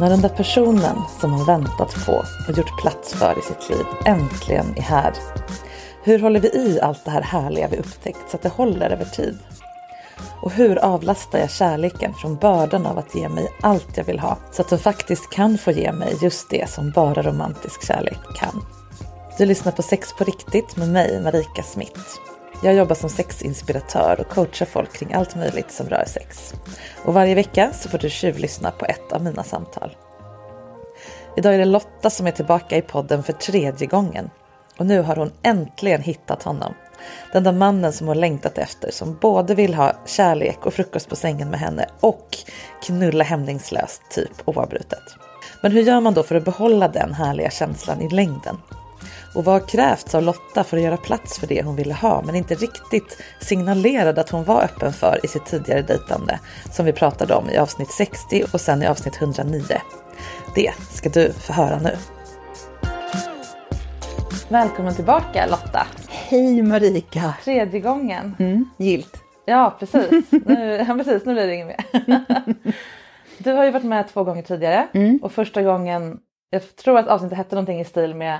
När den där personen som man väntat på och gjort plats för i sitt liv äntligen är här. Hur håller vi i allt det här härliga vi upptäckt så att det håller över tid? Och hur avlastar jag kärleken från bördan av att ge mig allt jag vill ha så att den faktiskt kan få ge mig just det som bara romantisk kärlek kan? Du lyssnar på Sex på riktigt med mig, Marika Smith. Jag jobbar som sexinspiratör och coachar folk kring allt möjligt som rör sex. Och varje vecka så får du tjuvlyssna på ett av mina samtal. Idag är det Lotta som är tillbaka i podden för tredje gången. Och nu har hon äntligen hittat honom. Den där mannen som hon längtat efter, som både vill ha kärlek och frukost på sängen med henne och knulla hämningslöst, typ oavbrutet. Men hur gör man då för att behålla den härliga känslan i längden? Och vad har krävts av Lotta för att göra plats för det hon ville ha men inte riktigt signalerade att hon var öppen för i sitt tidigare dejtande som vi pratade om i avsnitt 60 och sen i avsnitt 109. Det ska du få höra nu. Välkommen tillbaka Lotta. Hej Marika! Tredje gången. Mm, gilt. Ja precis. Nu, ja, precis, nu blir det inget mer. Du har ju varit med två gånger tidigare Mm. och första gången, jag tror att avsnittet hette någonting i stil med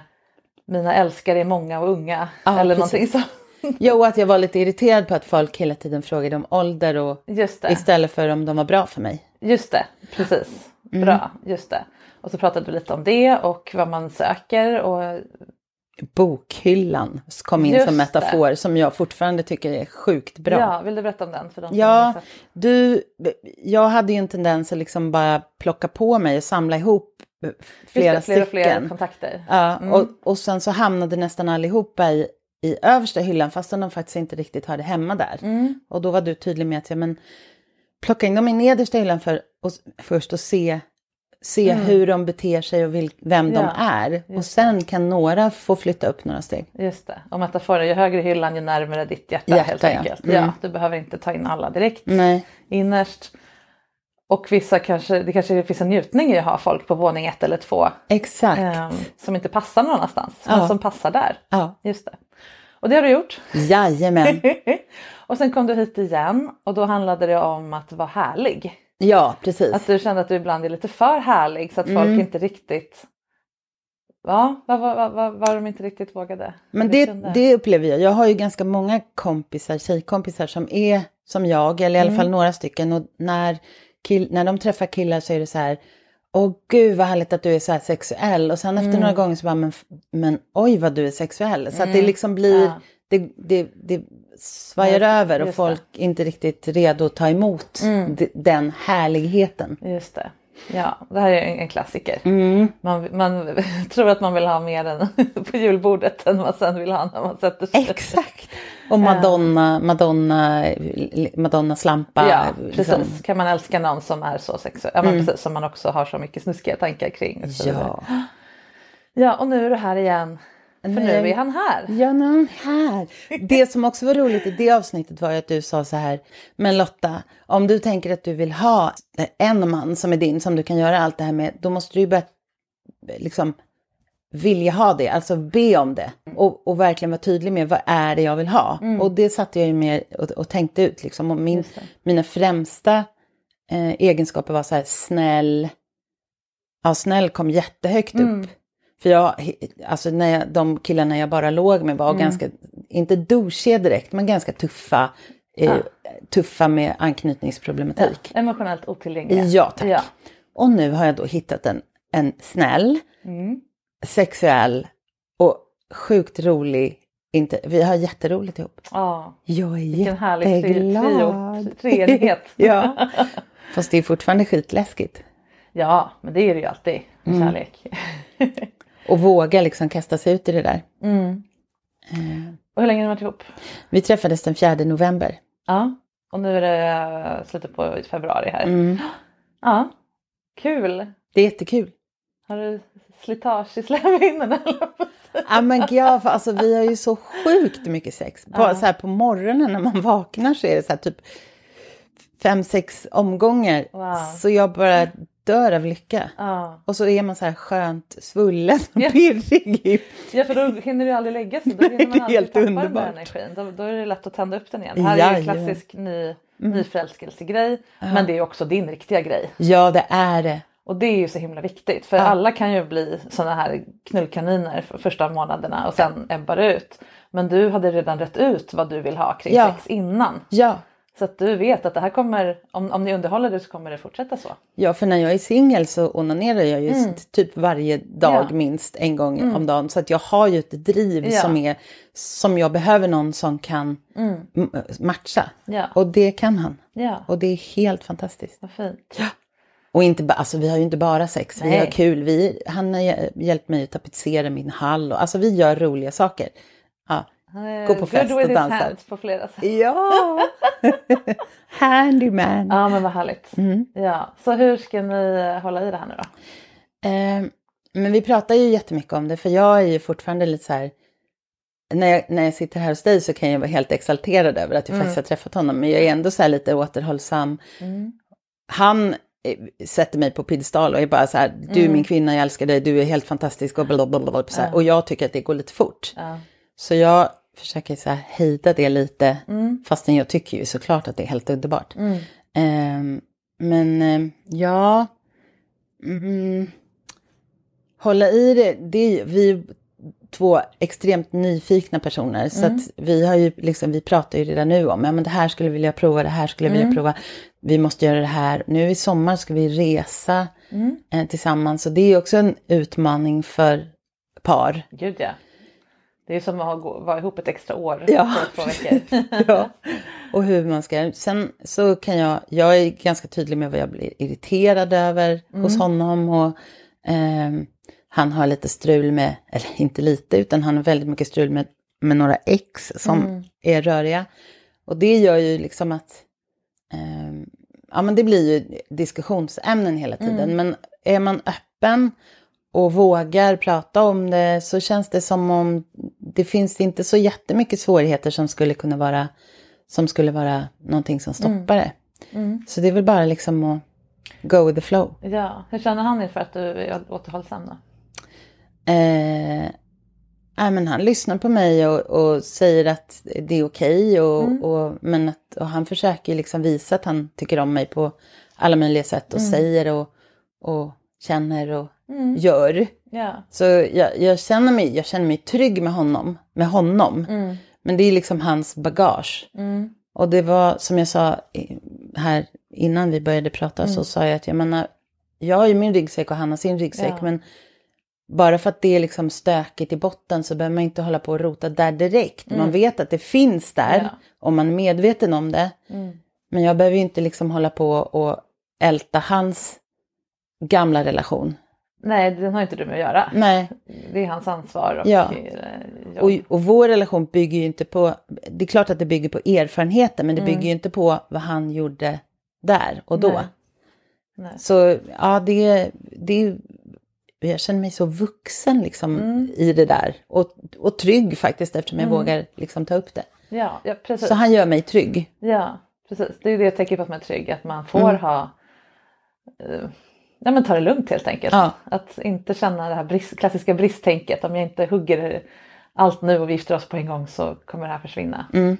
Mina älskare är många och unga Ja, eller precis. någonting så. Jo, att jag var lite irriterad på att folk hela tiden frågade om ålder och det. istället för om de var bra för mig. Just det, precis. Mm. Bra, just det. Och så pratade vi lite om det och vad man söker och Bokhyllan kom in Just som det. metafor som jag fortfarande tycker är sjukt bra. ja, vill du berätta om den för de Ja, du, jag hade ju en tendens att liksom bara plocka på mig och samla ihop flera Just det, stycken. kontakter. Ja, Mm. och, och sen så hamnade nästan allihopa i, i översta hyllan fastän de faktiskt inte riktigt hörde hemma där. Mm. Och då var du tydlig med att ja, men, plocka in dem i nedersta hyllan för, och, först och se, se hur de beter sig och vil, vem de Mm. Ja, är. Och sen kan några få flytta upp några steg. Just det, och metaforen, ju högre hyllan ju närmare ditt hjärta, Hjärta, helt ja. enkelt. Mm. Ja, du behöver inte ta in alla direkt Nej, innerst. Och vissa kanske, det kanske finns en njutning i att ha folk på våning ett eller två exakt. ehm, som inte passar någon annanstans, men Ja. som passar där. Ja, Just det. Och det har du gjort. jajamän. och sen kom du hit igen och då handlade det om att vara härlig. Ja, precis. Att du kände att du ibland är lite för härlig så att folk Mm. inte riktigt Ja, vad var vad, vad de inte riktigt vågade? Men det, det upplever jag. Jag har ju ganska många kompisar, tjejkompisar som är som jag, eller i alla Mm. fall några stycken. Och när, kill, när de träffar killar så är det så här, åh gud vad härligt att du är så här sexuell. Och sen efter Mm. några gånger så bara, men, men oj vad du är sexuell. Så att det liksom blir, Ja. det, det, det svajar Ja, över och folk är inte riktigt redo att ta emot Mm. den härligheten. Just det. Ja, det här är en, en klassiker. Mm. Man, man tror att man vill ha mer än på julbordet än man sen vill ha när man sätter sig. Exakt. Och Madonna, Madonna, Madonnas lampa. Ja, liksom. precis. Kan man älska någon som är så sexuell? Ja, men precis. Som man också har så mycket snuskiga tankar kring. så vidare. Ja. ja, och nu är du här igen. För nu Nej. är han här. Ja, nu är han här. Det som också var roligt i det avsnittet var ju att du sa så här, men Lotta, om du tänker att du vill ha en man som är din, som du kan göra allt det här med, då måste du ju börja liksom vilja ha det, alltså be om det. Och, och verkligen vara tydlig med vad är det jag vill ha. Och det satte jag ju med och, och tänkte ut liksom. Och min, mina främsta eh, egenskaper var så här snäll. Ja, snäll kom jättehögt upp. För jag, alltså när jag, de killarna jag bara låg med var ganska, inte douchiga direkt, men ganska tuffa. Eh, Tuffa med anknytningsproblematik. Emotionellt otillgängliga. Ja, tack. Ja. Och nu har jag då hittat en, en snäll, sexuell och sjukt rolig. Inte, vi har jätteroligt ihop. Ja. Jag är Vilken härlig jätteglad. treenighet. ja. Fast det är fortfarande skitläskigt. Ja, men det är det ju alltid. med Mm. Kärlek. Och våga liksom kasta sig ut i det där. Och hur länge har ni varit ihop? Vi träffades den 4 november. Ja. Och nu är det eh, slutet på februari här. Mm. Ja. Kul. Det är jättekul. Har du slitage i slemhinnorna? Ja men för alltså vi har ju så sjukt mycket sex. På, så här, på morgonen när man vaknar så är det så här typ fem, sex omgångar. Wow. Så jag bara dör av lycka. Ja. Och så är man så här skönt svullen och Ja. pirrig. ja, för då hinner du aldrig lägga sig. Då hinner man Det är aldrig helt tappa den underbart. där energin. Då, då är det lätt att tända upp den igen. Det här är ju en Jajamän. Mm. klassisk ny, nyförälskelsegrej. Men det är också din riktiga grej. Ja, det är det. Och det är ju så himla viktigt. För alla kan ju bli sådana här knullkaniner för första månaderna och sen ebbar ut. Men du hade redan rätt ut vad du vill ha kring Ja. sex innan. Ja. Så att du vet att det här kommer, om, om ni underhåller det så kommer det fortsätta så. Ja, för när jag är singel så onanerar jag ju typ varje dag Mm. Ja. Mm. minst en gång om dagen. Så att jag har ju ett driv Ja. som, är, som jag behöver någon som kan m- matcha. Mm. Ja. Och det kan han. Ja, Och det är helt fantastiskt. vad fint. Och inte, ba- alltså, vi har ju inte bara sex, vi Nej. har kul. Vi, han har hj- hjälpt mig att tapetsera min hall. Och, alltså vi gör roliga saker. Ja. Han Gå på fest och hands på flera sätt. Ja! Handyman. Ja men vad härligt. Mm. Ja, så hur ska ni hålla i det här nu då? Eh, men vi pratar ju jättemycket om det, för jag är ju fortfarande lite så här... När jag, när jag sitter här hos dig så kan jag vara helt exalterad över att jag faktiskt har träffat honom, men jag är ändå så här lite återhållsam. Han eh, sätter mig på piedestal och är bara så här, du är min kvinna, jag älskar dig, du är helt fantastisk och blablabla. Så här, Och jag tycker att det går lite fort. Ja. Så jag försöker så här hejda det lite, fastän jag tycker ju såklart att det är helt underbart. Ehm, men ehm, ja, mm, hålla i det, det är, vi två extremt nyfikna personer. Så att vi har ju liksom, vi pratar ju redan nu om, ja men det här skulle jag vilja prova, det här skulle jag vilja prova. Vi måste göra det här. Nu i sommar ska vi resa eh, tillsammans. Och det är också en utmaning för par. Gud ja. Det är som att ha- vara ihop ett extra år Ja. på två veckor. ja. Och hur man ska. Sen så kan jag, jag är ganska tydlig med vad jag blir irriterad över hos honom. Och ehm, han har lite strul med, eller inte lite, utan han har väldigt mycket strul med, med några ex som är röriga. Och det gör ju liksom att, ehm, ja men det blir ju diskussionsämnen hela tiden. Men är man öppen och vågar prata om det så känns det som om det finns inte så jättemycket svårigheter som skulle kunna vara, som skulle vara någonting som stoppar det. Så det är väl bara liksom att go with the flow. ja, hur känner han inför att du är återhållsam då? Eh, men han lyssnar på mig och, och säger att det är okej. och, och, men att, och han försöker liksom visa att han tycker om mig på alla möjliga sätt och säger och, och känner och gör. Ja, Så jag, jag, känner mig, jag känner mig trygg med honom. Med honom. Men det är liksom hans bagage. Och det var som jag sa här innan vi började prata så sa jag att jag menar, jag har ju min ryggsäck och han har sin ryggsäck. Ja. Men bara för att det är liksom stökigt i botten så behöver man inte hålla på och rota där direkt. Man vet att det finns där Ja. om man är medveten om det. Men jag behöver ju inte liksom hålla på och älta hans gamla relation. nej den har inte du med att göra. Nej, Det är hans ansvar och Ja. eh, och, och vår relation bygger ju inte på, det är klart att det bygger på erfarenheter, men det bygger ju inte på vad han gjorde där och då. Nej. Nej. Så ja, det, det, jag känner mig så vuxen liksom i det där. Och, och trygg faktiskt eftersom jag vågar liksom ta upp det. Ja, ja, precis. Så han gör mig trygg. Ja, precis. Det är det jag tänker på att man är trygg, att man får Mm. ha eh, ja, men ta det lugnt helt enkelt. Ja. Att inte känna det här brist, klassiska bristtänket. Om jag inte hugger allt nu och vi gifter oss på en gång så kommer det här försvinna. Mm.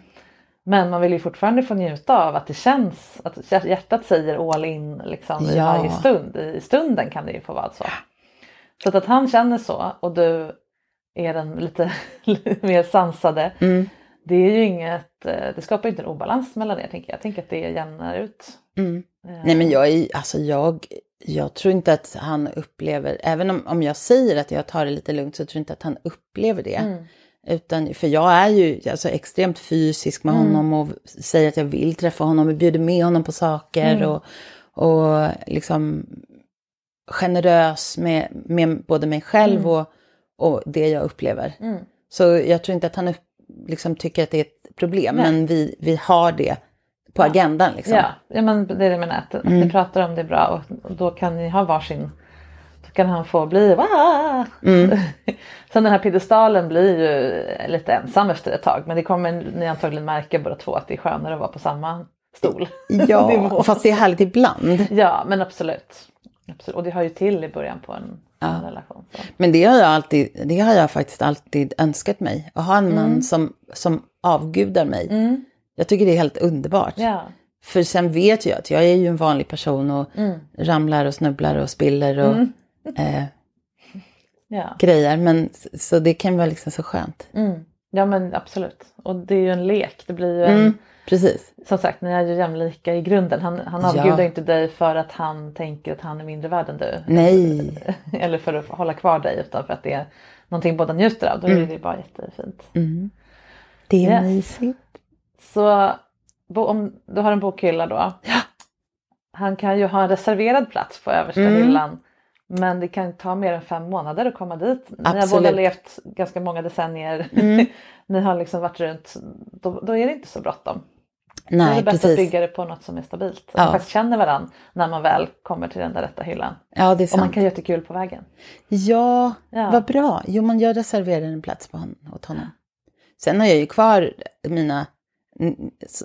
Men man vill ju fortfarande få njuta av att det känns, att hjärtat säger all in liksom, i Ja. varje stund. I stunden kan det ju få vara så. Så att, att han känner så och du är den lite, mer sansade. Mm. Det är ju inget, eh, det skapar ju inte en obalans mellan er tänker jag. Jag tänker att det jämnar ut. Mm. Eh, Nej men jag är, alltså jag, jag tror inte att han upplever, även om, om jag säger att jag tar det lite lugnt så tror jag inte att han upplever det. Mm. Utan, för jag är ju alltså, extremt fysisk med Mm. honom och säger att jag vill träffa honom och bjuder med honom på saker Mm. och, och liksom generös med, med både mig själv Mm. och, och det jag upplever. Mm. Så jag tror inte att han upp, liksom, tycker att det är ett problem, Nej. men vi, vi har det på agendan. Liksom. Ja, ja men det är det jag menar. Att, att Mm. ni pratar om det bra och, och då kan ni ha varsin. Då kan han få bli Wah! Mm. Sen den här piedestalen blir ju lite ensam efter ett tag. Men det kommer ni antagligen märka båda två att det är skönare att vara på samma stol. Ja, fast det är härligt ibland. Ja men absolut. Absolut. Och det hör ju till i början på en, en relation. Så. Men det har jag alltid, det har jag faktiskt alltid önskat mig. Att ha en Mm. man som, som avgudar mig. Jag tycker det är helt underbart. Ja. För sen vet jag att jag är ju en vanlig person och Mm. ramlar och snubblar och spiller och eh, Ja. grejer. Men så det kan vara liksom så skönt. Mm. ja men absolut. Och det är ju en lek. Det blir ju en, Mm, precis. som sagt, ni är ju jämlika i grunden. Han, han Ja. avgudar inte dig för att han tänker att han är mindre värd än du. Nej. Eller för att hålla kvar dig utan för att det är någonting båda njuter av. Då är det bara jättefint. Det är Yes. mysigt. Så om du har en bokhylla då. Han kan ju ha en reserverad plats på översta Mm. hyllan. Men det kan ta mer än fem månader att komma dit. Ni har Absolut. båda levt ganska många decennier. Mm. Ni har liksom varit runt. Då, då är det inte så bråttom. Är Nej, det bäst att bygga det på något som är stabilt. Så Ja. man faktiskt känner varandra när man väl kommer till den där rätta hyllan. Ja, det är Och man sant. kan göra jättekul på vägen. Ja, Ja. vad bra. Jo, men jag reserverar en plats på hon, åt honom. Sen har jag ju kvar mina...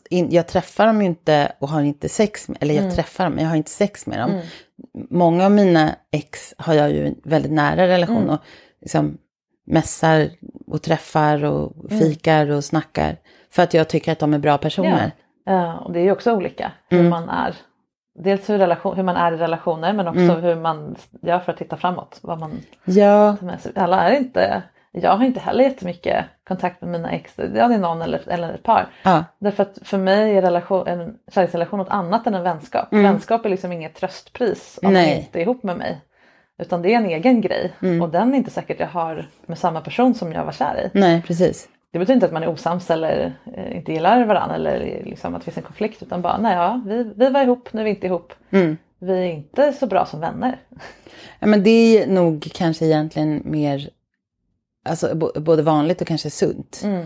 Jag träffar dem ju inte och har inte sex med, eller jag träffar dem, men jag har inte sex med dem. Många av mina ex har jag ju en väldigt nära relation och liksom mässar och träffar och fikar och snackar. För att jag tycker att de är bra personer. Ja, och det är ju också olika hur Mm. man är. Dels hur, relation, hur man är i relationer men också Mm. hur man gör för att titta framåt. Vad man Ja. Alla är inte, jag har inte heller jättemycket kontakt med mina ex. Ja, det är någon eller, eller ett par. ja, Därför att för mig är relation, en kärleksrelation något annat än en vänskap. Vänskap är liksom inget tröstpris om man Mm. Nej. inte är ihop med mig. Utan det är en egen grej Mm. och den är inte säkert jag har med samma person som jag var kär i. nej precis. Det betyder inte att man är osams eller eh, inte gillar varandra eller liksom att det finns en konflikt utan bara nej ja, vi, vi var ihop, nu är vi inte ihop. Mm. Vi är inte så bra som vänner. Ja, men det är nog kanske egentligen mer, alltså både vanligt och kanske sunt. Mm.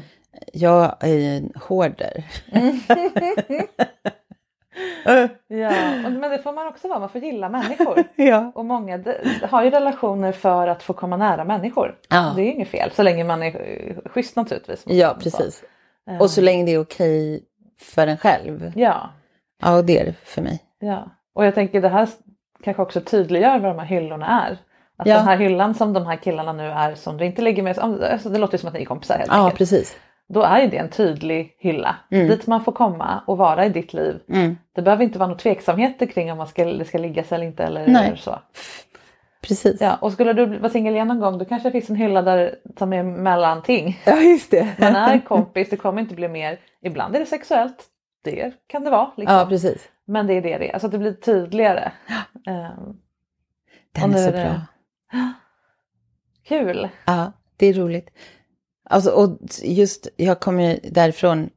Jag är ju en hoarder. Ja, men det får man också vara, man får gilla människor. Ja. Och många har ju relationer för att få komma nära människor. Ja. Det är inget fel, så länge man är eh, schysst naturligtvis. Ja, precis. Och så länge det är okej för en själv. Ja, Ja, och det är det för mig. ja. Och jag tänker det här kanske också tydliggör vad de här hyllorna är. Att Ja. den här hyllan som de här killarna nu är som du inte ligger med, alltså det låter som att ni är kompisar helt Ja, enkelt. precis. Då är ju det en tydlig hylla dit man får komma och vara i ditt liv. Mm. Det behöver inte vara några tveksamheter kring om man ska, det ska liggas eller inte eller Nej. så. Precis. Ja, och skulle du vara singel igen någon gång då kanske det finns en hylla där som är mellanting. ja just det. Man är kompis, det kommer inte bli mer. Ibland är det sexuellt. Det kan det vara. Liksom. Ja, precis. Men det är det det är. Alltså att det blir tydligare. Ehm, Den Och nu är så bra. kul. Ja, det är roligt. Alltså, och just, jag kom ju därifrån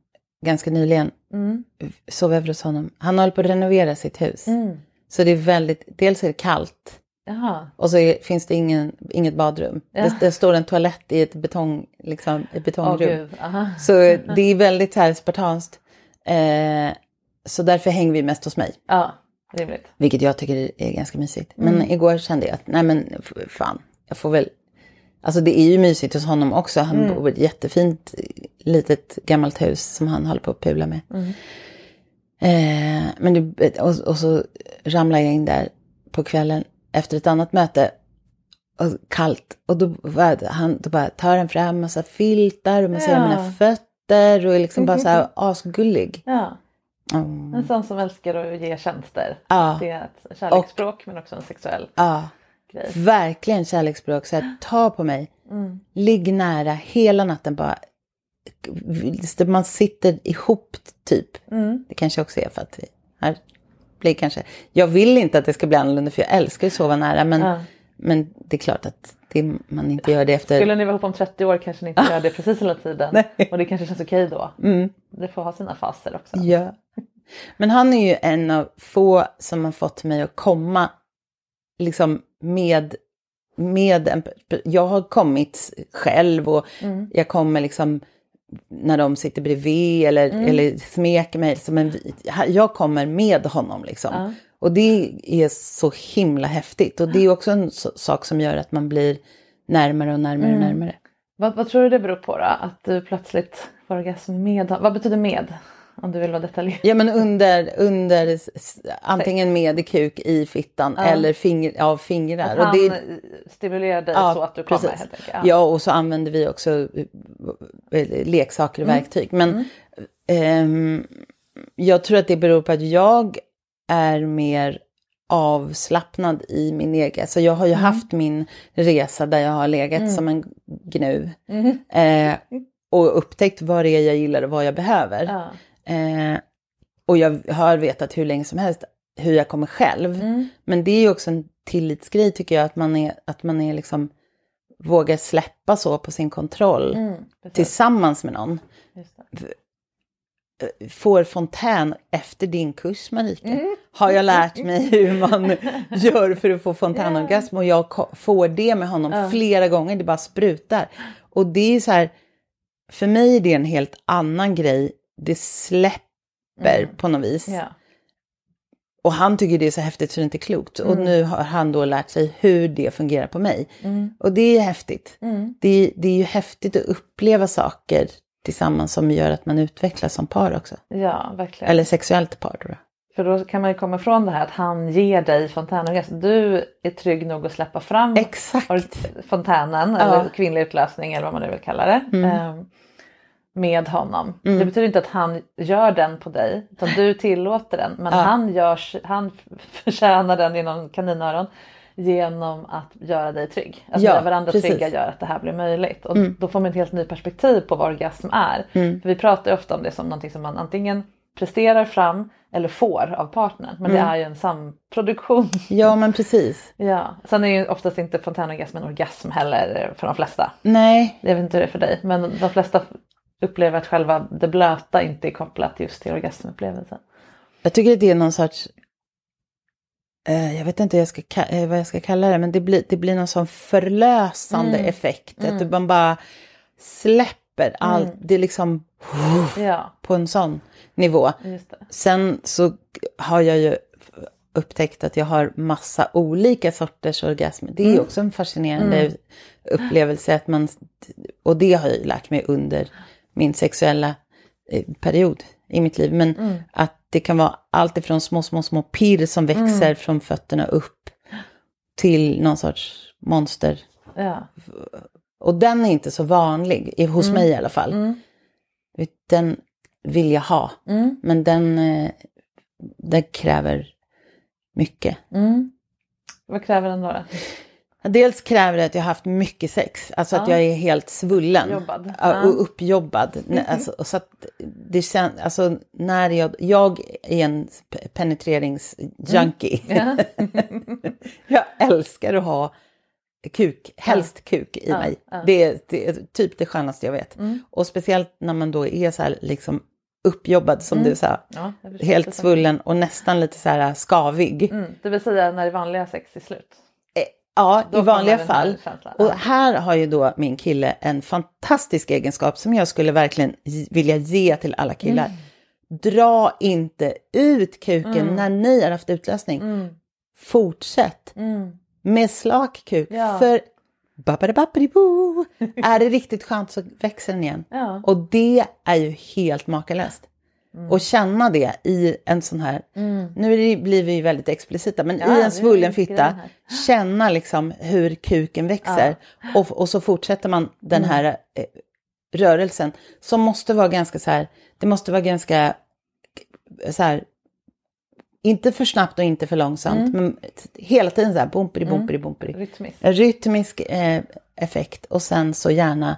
ganska nyligen. Mm. Sov över hos honom. Han håller på att renovera sitt hus. Mm. Så det är väldigt, dels är det kallt. Jaha. Och så är, finns det ingen, inget badrum. Ja. Det, det står en toalett i ett, betong, liksom, ett betongrum. Aha. så det är väldigt så här spartanskt. Eh, så därför hänger vi mest hos mig. Ja, rimligt. Vilket jag tycker är ganska mysigt. Men Mm. igår kände jag att, nej men fan, jag får väl... Alltså det är ju mysigt hos honom också. Han Mm. bor i ett jättefint litet gammalt hus som han håller på att pula med. Mm. Eh, men det, och, och så ramlar jag in där på kvällen efter ett annat möte, och kallt, och då, han, då bara tar han fram massa filtar och masserar Ja. mina fötter och är liksom bara så här asgullig. Ja, Mm. en sån som älskar att ge tjänster. Ja. Det är ett kärleksspråk men också en sexuell Ja, grej. verkligen kärleksspråk. Så här, ta på mig, ligg nära hela natten bara. Man sitter ihop typ. Mm. Det kanske också är för att vi här blir kanske. Jag vill inte att det ska bli annorlunda för jag älskar att sova nära. Men, Ja. men det är klart att det, man inte gör det efter. Skulle ni vara ihop om 30 år kanske ni inte gör det precis hela tiden. Nej. Och det kanske känns okej då. Mm. Det får ha sina faser också. Ja. Men han är ju en av få som har fått mig att komma liksom med, med en, jag har kommit själv och jag kommer liksom när de sitter bredvid eller, eller smeker mig. Som en, jag kommer med honom liksom. Ja. Och det är så himla häftigt. Och det är också en så, sak som gör att man blir närmare och närmare och närmare. Vad, vad tror du det beror på då? Att du plötsligt får orgasm med? Vad betyder med? Om du vill vara detaljerad. Ja men under, under antingen med kuk i fittan eller finger, av fingrar. Att Och han det, stimulerar dig Ja, så att du kommer precis. helt enkelt. ja. och så använder vi också eh, leksaker och verktyg. Men ehm, jag tror att det beror på att jag är mer avslappnad i min egen. Så jag har ju haft min resa där jag har legat som en gnu. Eh, och upptäckt vad det är jag gillar och vad jag behöver. Ja. Eh, och jag har vetat hur länge som helst hur jag kommer själv. Men det är ju också en tillitsgrej tycker jag, att man är, att man är liksom vågar släppa så på sin kontroll Mm, tillsammans med någon. Det. Får fontän efter din kurs Marika. Har jag lärt mig hur man gör för att få fontänorgasm och jag får det med honom flera gånger, det bara sprutar. Och det är så här, för mig är det en helt annan grej, det släpper på något vis. Ja. Och han tycker det är så häftigt så det är inte klokt. Och nu har han då lärt sig hur det fungerar på mig. Och det är häftigt. Det, det är ju häftigt att uppleva saker tillsammans som gör att man utvecklas som par också. ja, verkligen. Eller sexuellt par då. För då kan man ju komma ifrån det här att han ger dig fontänorgasm. Du är trygg nog att släppa fram Exakt. fontänen Ja. eller kvinnlig utlösning eller vad man nu vill kalla det. ehm, med honom. Det betyder inte att han gör den på dig utan du tillåter den. Men han, görs, han förtjänar den inom kaninöron genom att göra dig trygg. Att Ja, göra varandra precis. trygga gör att det här blir möjligt. Och då får man ett helt nytt perspektiv på vad orgasm är. För vi pratar ofta om det som någonting som man antingen presterar fram eller får av partnern. Men det är ju en samproduktion. Ja, men precis. Ja. Sen är ju oftast inte fontänorgasm en orgasm heller för de flesta. Nej, Jag vet inte hur det är för dig men de flesta upplever att själva det blöta inte är kopplat just till orgasmupplevelsen. jag tycker att det är någon sorts... Eh, jag vet inte hur jag ska, ka- eh, vad jag ska kalla det, men det blir, det blir någon sån förlösande effekt. Att man bara släpper allt. Det är liksom Ja, på en sån nivå. Sen så har jag ju upptäckt att jag har massa olika sorters orgasmer. Det är ju också en fascinerande upplevelse. Att man, och det har jag ju lärt mig under min sexuella eh, period i mitt liv. Men att det kan vara allt ifrån små, små, små pirr som växer från fötterna upp till någon sorts monster. Ja. Och den är inte så vanlig, hos mig i alla fall. Den vill jag ha. Men den, eh, den kräver mycket. Vad kräver den då? då? Dels kräver det att jag har haft mycket sex, alltså att jag är helt svullen. Jobbad. Ja, Och uppjobbad. Nej, Alltså, och så att det känns, alltså när jag, jag är en pe- penetreringsjunkie. jag älskar att ha kuk, helst kuk i mig. Det, är, det är typ det skönaste jag vet. Och speciellt när man då är så här liksom uppjobbad som du sa. Ja, Helt svullen och nästan lite så här skavig. Mm, det vill säga när det vanliga sex är slut. Ja, Då i vanliga fall. Och här har ju då min kille en fantastisk egenskap som jag skulle verkligen vilja ge till alla killar. Mm. Dra inte ut kuken när ni har haft utlösning. Fortsätt med slak kuk. Mm. Ja. För är det riktigt skönt så växer den igen. Ja. Och det är ju helt makalöst. Och känna det i en sån här, nu är det, blir vi väldigt explicita, men Mm. Ja, i en svullen fitta, känna liksom hur kuken växer. Och, och så fortsätter man den Mm. här eh, rörelsen som måste vara ganska så här, det måste vara ganska så här, inte för snabbt och inte för långsamt, Mm. men hela tiden så här bumperi, bumperi, bumperi. Rytmiskt. En rytmisk eh, effekt och sen så gärna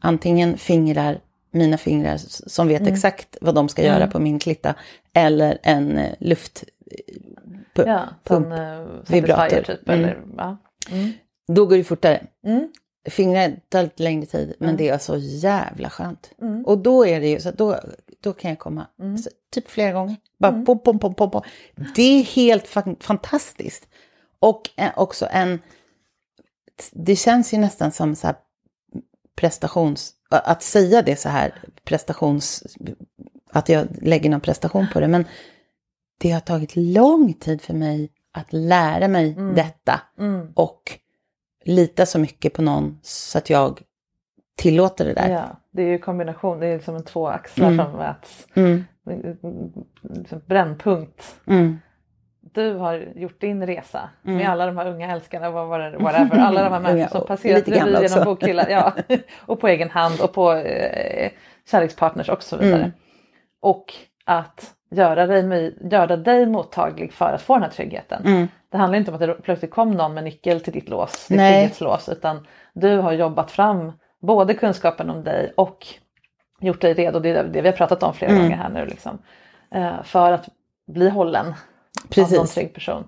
antingen fingrar, mina fingrar som Mm. vet exakt vad de ska göra på min klitta, eller en eh, luft... pu- Ja. Satisfyer typ. Mm. Eller, ja. Då går det fortare. Mm. Fingrar tar lite längre tid, men det är så jävla skönt. Och då är det ju så då, då kan jag komma så, typ flera gånger. Bara pom, pom, pom, pom, pom. Det är helt fa- fantastiskt. Och eh, också en... Det känns ju nästan som så här prestations... Att säga det så här, prestations... Att jag lägger någon prestation på det, men det har tagit lång tid för mig att lära mig detta. Och lita så mycket på någon så att jag tillåter det där. Ja, det är ju kombination, det är liksom en två axlar som möts. Mm. Liksom Brännpunkt. Mm. Du har gjort din resa med alla de här unga älskarna, vad var det, whatever, alla de här människorna som och passerat revy genom också. bokhyllan. Ja, och på egen hand och på eh, kärlekspartners och så vidare. Mm. Och att göra dig, göra dig mottaglig för att få den här tryggheten. Mm. Det handlar inte om att det plötsligt kom någon med nyckel till ditt lås, ditt Nej. trygghetslås, utan du har jobbat fram både kunskapen om dig och gjort dig redo, det är det vi har pratat om flera Mm. gånger här nu, liksom, eh, för att bli hållen av Precis. någon trygg person.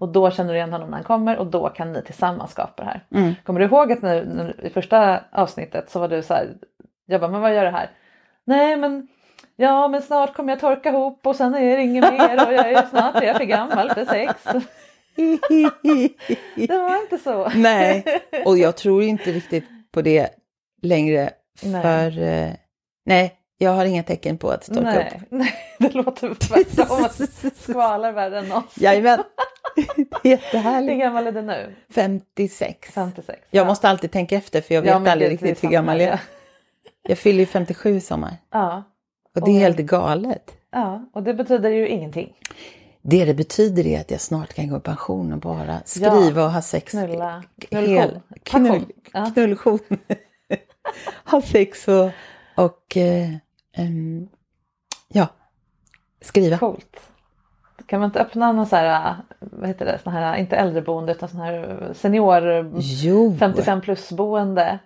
Och då känner du igen honom när han kommer och då kan ni tillsammans skapa det här. Mm. Kommer du ihåg att nu, nu, i första avsnittet så var du så här, jag bara, men vad gör det här? Nej men, ja men snart kommer jag torka ihop och sen är det inget mer och jag är snart är jag för gammal för sex. Det var inte så. Nej, och jag tror inte riktigt på det längre. Nej. För eh, nej, jag har inga tecken på att torka upp. Nej, nej, det låter tvärtom. Skvalar värre än oss. Jajamän, är Hur jättehärligt. gammal är du nu? 56. 56. Jag måste alltid tänka efter för jag vet Ja, aldrig riktigt hur gammal jag är. Jag fyller ju 57 i sommar. Ja, Och det är Och- helt galet. ja, och det betyder ju ingenting. Det det betyder är att jag snart kan gå i pension och bara skriva och ha sex. Knulla. Knullkon. knull. Ja. knullkon. ha sex och, och eh, ehm, ja, skriva. Coolt. Kan man inte öppna någon så här, vad heter det, sån här, inte äldreboende utan sån här senior Jo, 55 plus boende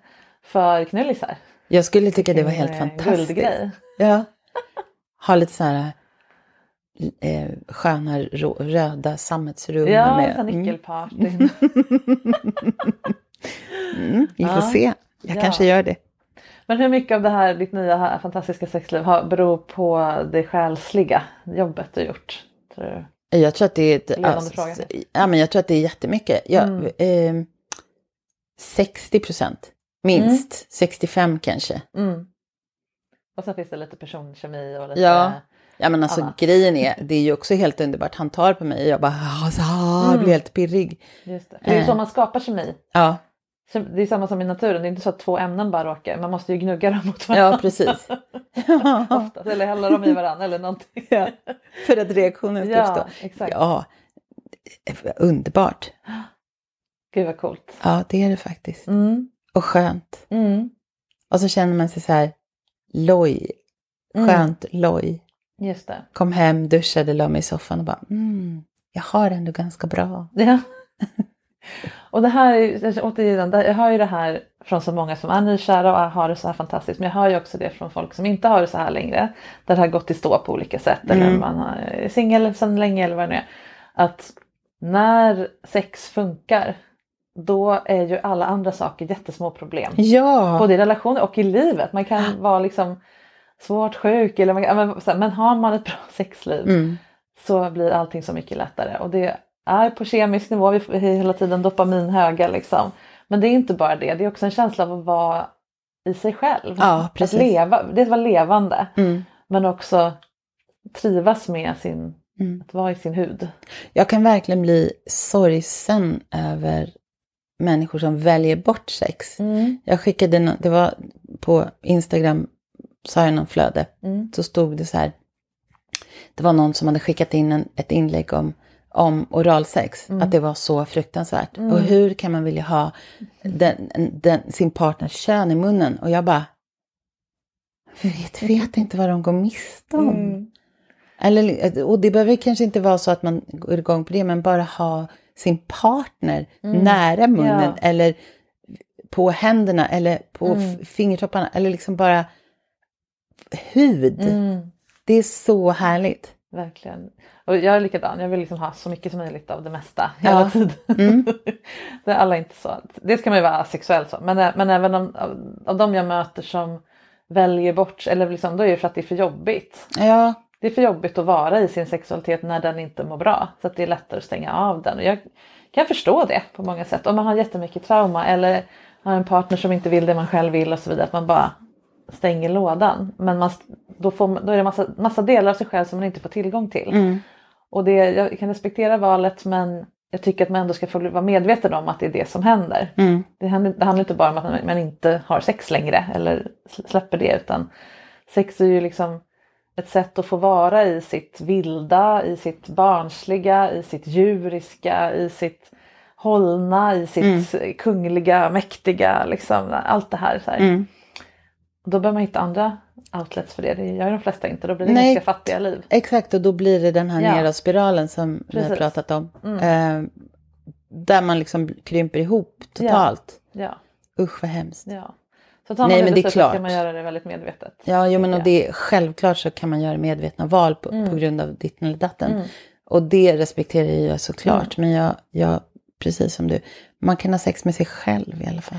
för knullisar? jag skulle tycka det var helt eh, fantastiskt. Guldgrej. Ja. Ha lite så här eh, sköna röda sammetsrum. Ja, med, med, mm, nyckelpartyn. mm, vi får Ja. se. Jag Ja. kanske gör det. Men hur mycket av det här, ditt nya här fantastiska sexliv har, beror på det själsliga jobbet du gjort? Tror du? Jag tror att det är ett, fråga. ja, men jag tror att det är jättemycket. Jag, Mm. eh, 60 procent, minst. 65 kanske. Mm. Och sen finns det lite personkemi och lite... Ja. Ja men alltså annat. grejen är, det är ju också helt underbart. Han tar på mig och jag bara, ah, så, ah, Mm. blir helt pirrig. Just det. Det är ju så man skapar kemi. Ja, Det är samma som i naturen, det är inte så att två ämnen bara råkar, man måste ju gnugga dem mot varandra. ja precis. Oftast, eller hälla dem i varandra eller någonting. ja, för att reaktionen ska Ja, uppstå. exakt. Ja, underbart. Gud vad coolt. Ja, det är det faktiskt. Mm. Och skönt. Mm. Och så känner man sig så här, loj. Mm. Skönt loj. Just det. Kom hem, duschade, la mig i soffan och bara, mm, jag har det ändå ganska bra. Ja. Och det här, är- återigen, jag hör ju det här från så många som är nykära och har det så här fantastiskt. Men jag hör ju också det från folk som inte har det så här längre. Där det har gått i stå på olika sätt. Eller Mm. man har- är singel sedan länge eller vad det nu är. Att när sex funkar. Då är ju alla andra saker jättesmå problem. Ja, Både i relationer och i livet. Man kan vara liksom svårt sjuk. Eller man, men har man ett bra sexliv mm. så blir allting så mycket lättare. Och det är på kemisk nivå, vi är hela tiden dopaminhöga liksom. Men det är inte bara det, det är också en känsla av att vara i sig själv. Ja, precis. Att leva, det är att vara levande. Mm. Men också trivas med sin, Mm. att vara i sin hud. Jag kan verkligen bli sorgsen över människor som väljer bort sex. Jag skickade, det var på Instagram, sa jag någon flöde, Mm. så stod det så här, det var någon som hade skickat in en, ett inlägg om, om oralsex, att det var så fruktansvärt. Och hur kan man vilja ha den, den, sin partners kön i munnen? Och jag bara, vet, vet inte vad de går miste om. Eller, och det behöver kanske inte vara så att man går igång på det, men bara ha sin partner nära munnen Ja. eller på händerna eller på f- fingertopparna eller liksom bara hud. Det är så härligt. Verkligen. Och jag är likadan, jag vill liksom ha så mycket som möjligt av det mesta hela Ja. tiden. Mm. det är alla inte så. Det ska man ju vara asexuell så. Men, men även om, av, av de jag möter som väljer bort, eller liksom, då är det för att det är för jobbigt. Ja, Det är för jobbigt att vara i sin sexualitet när den inte mår bra. Så att det är lättare att stänga av den. Och jag kan förstå det på många sätt. Om man har jättemycket trauma eller har en partner som inte vill det man själv vill och så vidare. Att man bara stänger lådan. Men man, då, får, då är det massa, massa delar av sig själv som man inte får tillgång till. Och det, jag kan respektera valet men jag tycker att man ändå ska få vara medveten om att det är det som händer. Det, handlar, det handlar inte bara om att man, inte har sex längre eller sl- släpper det utan sex är ju liksom ett sätt att få vara i sitt vilda, i sitt barnsliga, i sitt djuriska, i sitt hållna, i sitt kungliga, mäktiga, liksom allt det här. Så här. Då behöver man hitta andra outlets för det. Det gör de flesta inte. Då blir det Nej. ganska fattiga liv. exakt. Och då blir det den här Ja. neråtspiralen som vi har Precis. pratat om. Eh, där man liksom krymper ihop totalt. Ja, Usch vad hemskt. ja. Så tar man Nej, det men det är klart. man göra det väldigt medvetet. Ja, jo, men och det är, självklart så kan man göra medvetna val på, på grund av ditten eller datten. Och det respekterar jag såklart. Men jag, jag, precis som du, man kan ha sex med sig själv i alla fall.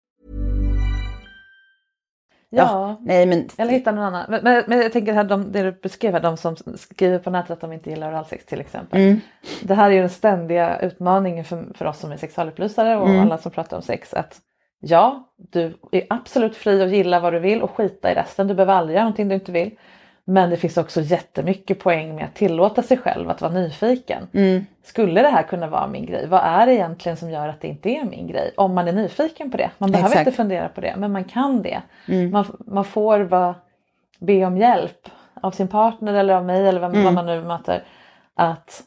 Ja, Nej, men eller hitta någon annan. Men, men, men jag tänker här, de, det du beskrev här, de som skriver på nätet att de inte gillar oralsex till exempel. Det här är ju den ständiga utmaningen för, för oss som är sexualupplysare och alla som pratar om sex. Att ja, du är absolut fri att gilla vad du vill och skita i resten. Du behöver aldrig göra någonting du inte vill. Men det finns också jättemycket poäng med att tillåta sig själv att vara nyfiken. Mm. Skulle det här kunna vara min grej? Vad är det egentligen som gör att det inte är min grej? Om man är nyfiken på det. Man behöver Exakt. inte fundera på det men man kan det. Mm. Man, man får vara, be om hjälp av sin partner eller av mig eller vem, Mm. vad man nu möter. Att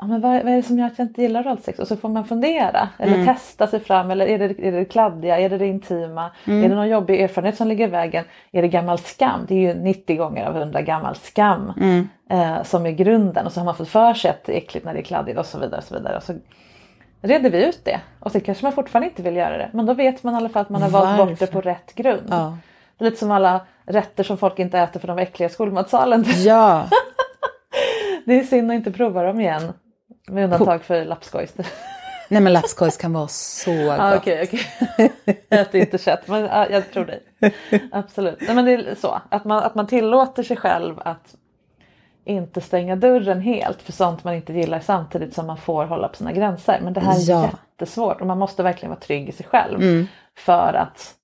ja, men vad, vad är det som gör att jag inte gillar oralsex? Och så får man fundera eller Mm. testa sig fram. Eller är det, är det kladdiga? Är det det intima? Mm. Är det någon jobbig erfarenhet som ligger i vägen? Är det gammal skam? Det är ju 90 gånger av 100 gammal skam Mm. eh, som är grunden. Och så har man fått för sig att det är äckligt när det är kladdigt och så vidare. Och så vidare. Och så reder vi ut det. Och så kanske man fortfarande inte vill göra det. Men då vet man i alla fall att man har valt bort det Varför? på rätt grund. Ja. Lite som alla rätter som folk inte äter för de äckliga i skolmatsalen. ja, Det är synd att inte prova dem igen. Med undantag för lapskojs. nej men lapskojs kan vara så gott. Ja, Okej, okej. Jag äter inte kött men ja, jag tror dig. Absolut. Nej, men det är så att man, att man tillåter sig själv att inte stänga dörren helt för sånt man inte gillar samtidigt som man får hålla på sina gränser. Men det här är Ja. jättesvårt och man måste verkligen vara trygg i sig själv Mm. för att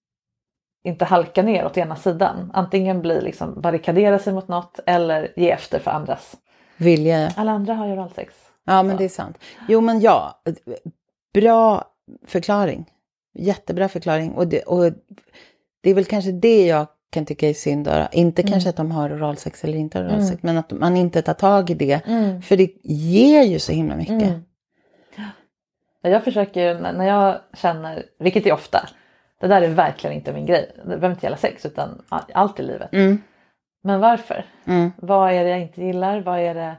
inte halka ner åt ena sidan. Antingen bli liksom barrikadera sig mot något eller ge efter för andras. Vilja. Alla andra har ju oralsex. Ja, men det är sant. Jo, men ja, bra förklaring. Jättebra förklaring. Och det, och det är väl kanske det jag kan tycka är synd. Inte Mm. kanske att de har oralsex eller inte har oralsex, men att man inte tar tag i det. Mm. För det ger ju så himla mycket. Mm. Ja, Jag försöker när jag känner, vilket är ofta, det där är verkligen inte min grej. Det behöver inte gälla sex utan allt i livet. Mm. Men varför? Mm. Vad är det jag inte gillar? Vad är det,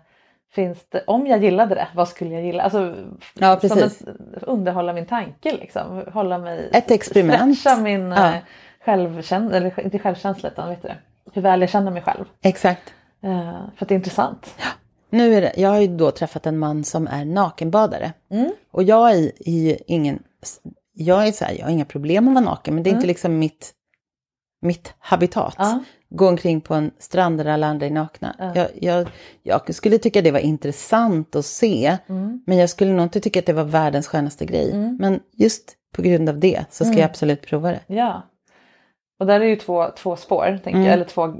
finns det, om jag gillade det, vad skulle jag gilla? Alltså, Ja, som precis. ett- underhålla min tanke liksom. Hålla mig, Ett experiment. Stretcha min Ja. ja. självkänsla, eller inte självkänsla utan vet du? Hur väl jag känner mig själv. Exakt. Eh, för att det är intressant. Nu är det, jag har ju då träffat en man som är nakenbadare. Mm. Och jag är, är ingen, jag är så här, jag har inga problem att vara naken, men det är inte liksom mitt, mitt habitat. Ja. Gå omkring på en strand där alla andra är nakna. Jag, jag, jag skulle tycka det var intressant att se, men jag skulle nog inte tycka att det var världens skönaste grej. Men just på grund av det så ska jag absolut prova det. Ja. Och där är ju två, två spår, tänker jag. Eller två, eh,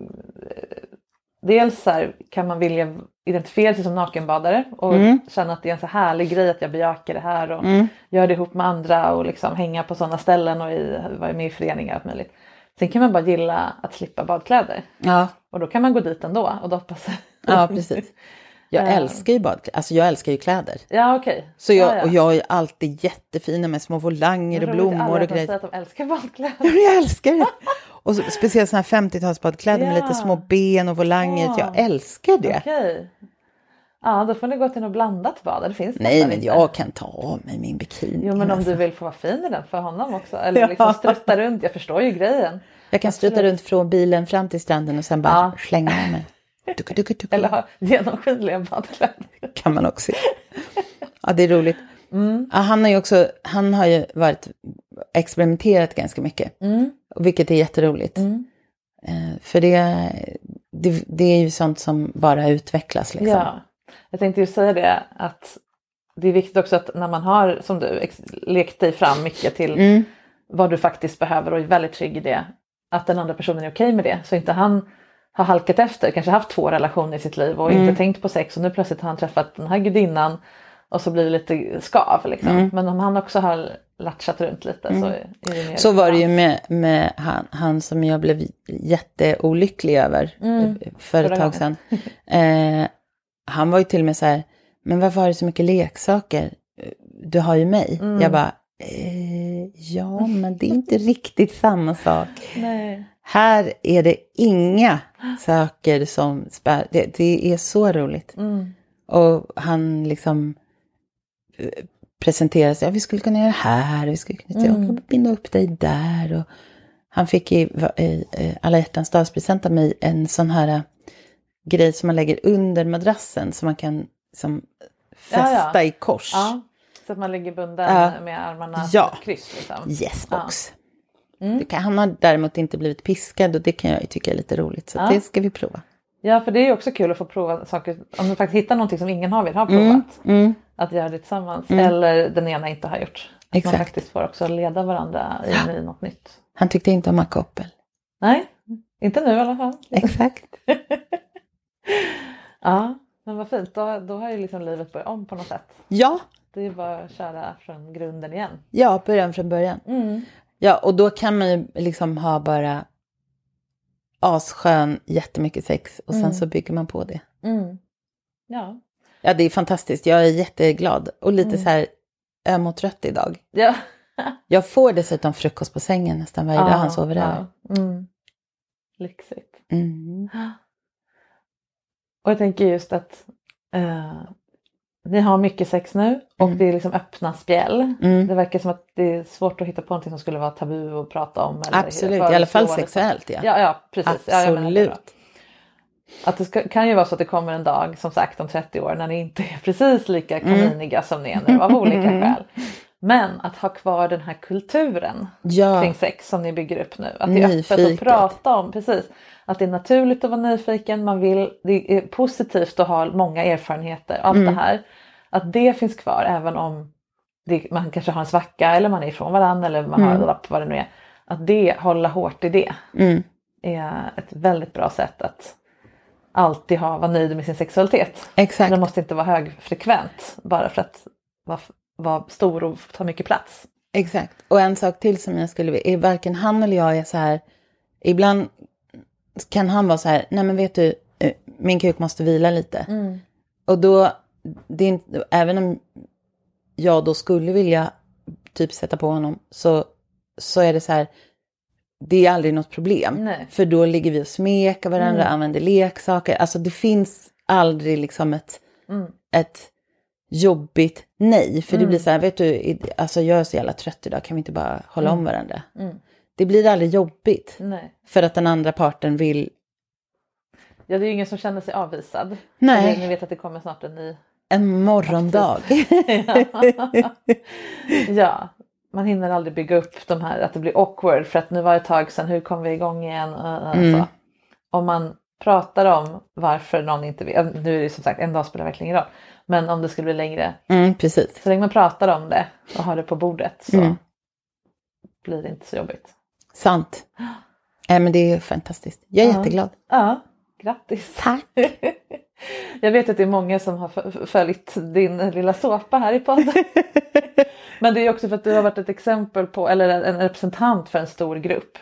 dels så här, kan man vilja identifiera sig som nakenbadare och känna att det är en så härlig grej att jag bejakar det här och gör det ihop med andra och liksom hänga på sådana ställen och i, vara med i föreningar och allt möjligt. Sen kan man bara gilla att slippa badkläder Ja, och då kan man gå dit ändå och doppa sig. ja precis. Jag Eh. älskar ju badkläder, alltså jag älskar ju kläder. Ja okej. Så jag, ja, ja. Och jag är alltid jättefina med små volanger och blommor och grejer. säger att de älskar badkläder. Jag älskar det. Och så, speciellt sådana här 50-talsbadkläder med Ja. lite små ben och volanger. Ja. Jag älskar det. Okej. Ja då får ni gå till något blandat bad. Det finns Nej, men inte. jag kan ta av mig min bikini. Jo men om alltså. du vill få vara fin i den för honom också. Eller Ja. liksom strutta runt. Jag förstår ju grejen. Jag kan strutta runt från bilen fram till stranden och sen bara Ja. slänga av mig. Duku, duku, duku. Eller ha genomskinliga badkläder. kan man också. Ja, det är roligt. Mm. Ja, han har ju också, han har ju varit, experimenterat ganska mycket. Mm. Vilket är jätteroligt. Eh, för det, det, det är ju sånt som bara utvecklas liksom. Ja. Jag tänkte ju säga det att det är viktigt också att när man har som du lekt dig fram mycket till Mm. vad du faktiskt behöver och är väldigt trygg i det. Att den andra personen är okej med det. Så inte han har halkat efter, kanske haft två relationer i sitt liv och Mm. inte tänkt på sex och nu plötsligt har han träffat den här gudinnan och så blir det lite skav. Liksom. Men om han också har latchat runt lite så är det mer Mm. Så var det ju med, med han, han som jag blev jätteolycklig över eh, för ett tag sedan. Eh, han var ju till och med så här, men varför har du så mycket leksaker? Eh, Du har ju mig. Jag bara, eh, ja men det är inte riktigt samma sak. Nej. Här är det inga saker som spär. Det, det är så roligt. Mm. Och han liksom eh, presenterar sig. Ja, vi skulle kunna göra det här. Vi skulle kunna mm. binda upp dig där. Och han fick i, i, i alla hjärtans dagspresent av mig en sån här eh, grej som man lägger under madrassen. Så man kan som, fästa Ja, ja. i kors. Ja, så att man ligger bunden Ja. med armarna Ja. kryss. Liksom. Yes box. Det kan, han har däremot inte blivit piskad och det kan jag tycka är lite roligt. Så det ska vi prova. Ja, för det är ju också kul att få prova saker. Om du faktiskt hittar någonting som ingen har vill ha provat. Mm. Att göra det tillsammans. Eller den ena inte har gjort. Att man Exakt. faktiskt får också leda varandra in i något nytt. Han tyckte inte om makoppel. Nej, inte nu i alla fall. Exakt. Ja, men vad fint. Då, då har ju liksom livet börjat om på något sätt. Ja, Det är bara att köra från grunden igen. ja, början från början. Ja, och då kan man ju liksom ha bara asskön, jättemycket sex och sen så bygger man på det. Ja. Ja, det är fantastiskt. Jag är jätteglad och lite så här öm och trött idag. Ja. Jag får dessutom frukost på sängen nästan varje dag han sover över. ja. Mm. Lyxigt. Mm. Och jag tänker just att eh, ni har mycket sex nu och det är liksom öppna spjäll. Mm. Det verkar som att det är svårt att hitta på någonting som skulle vara tabu att prata om. Eller Absolut, i alla fall sexuellt. Ja. Ja, ja precis. Ja. Absolut. Att det ska, kan ju vara så att det kommer en dag, som sagt om 30 år, när ni inte är precis lika Mm. kaniniga som ni är nu av olika skäl. Men att ha kvar den här kulturen Ja. kring sex som ni bygger upp nu. Att det är öppet att Nyfiket. prata om. Precis. Att det är naturligt att vara nyfiken. Man vill, det är positivt att ha många erfarenheter. Allt Mm. det här. Att det finns kvar även om det, man kanske har en svacka eller man är ifrån varandra eller man har en lapp vad det nu är. Att det, hålla hårt i det Mm. är ett väldigt bra sätt att alltid ha, vara nöjd med sin sexualitet. Exakt. Den måste inte vara högfrekvent bara för att vara, vara stor och ta mycket plats. Exakt. Och en sak till som jag skulle vilja, varken han eller jag är så här, ibland kan han vara så här, nej men vet du, eh, min kuk måste vila lite. Och då, det är inte, även om jag då skulle vilja typ sätta på honom, så, så är det så här, det är aldrig något problem. Nej. För då ligger vi och smeker varandra, använder leksaker. Alltså det finns aldrig liksom ett, ett jobbigt nej. För det blir så här, vet du, alltså jag är så jävla trött idag, kan vi inte bara hålla om varandra? Det blir aldrig jobbigt. Nej. För att den andra parten vill, Ja, det är ju ingen som känner sig avvisad. Nej. Ni- Ni vet att det kommer snart en ny. en morgondag. Ja, man hinner aldrig bygga upp de här, att det blir awkward för att nu var det ett tag sedan, hur kom vi igång igen? Så. Om man pratar om varför någon inte vill, ja, nu är det som sagt en dag spelar verkligen ingen roll, men om det skulle bli längre, Mm, precis. så länge man pratar om det och har det på bordet så Mm. blir det inte så jobbigt. Sant. Nej men det är fantastiskt. Jag är jätteglad. Ja, grattis! Tack. Jag vet att det är många som har följt din lilla såpa här i podden. Men det är också för att du har varit ett exempel på, eller en representant för en stor grupp.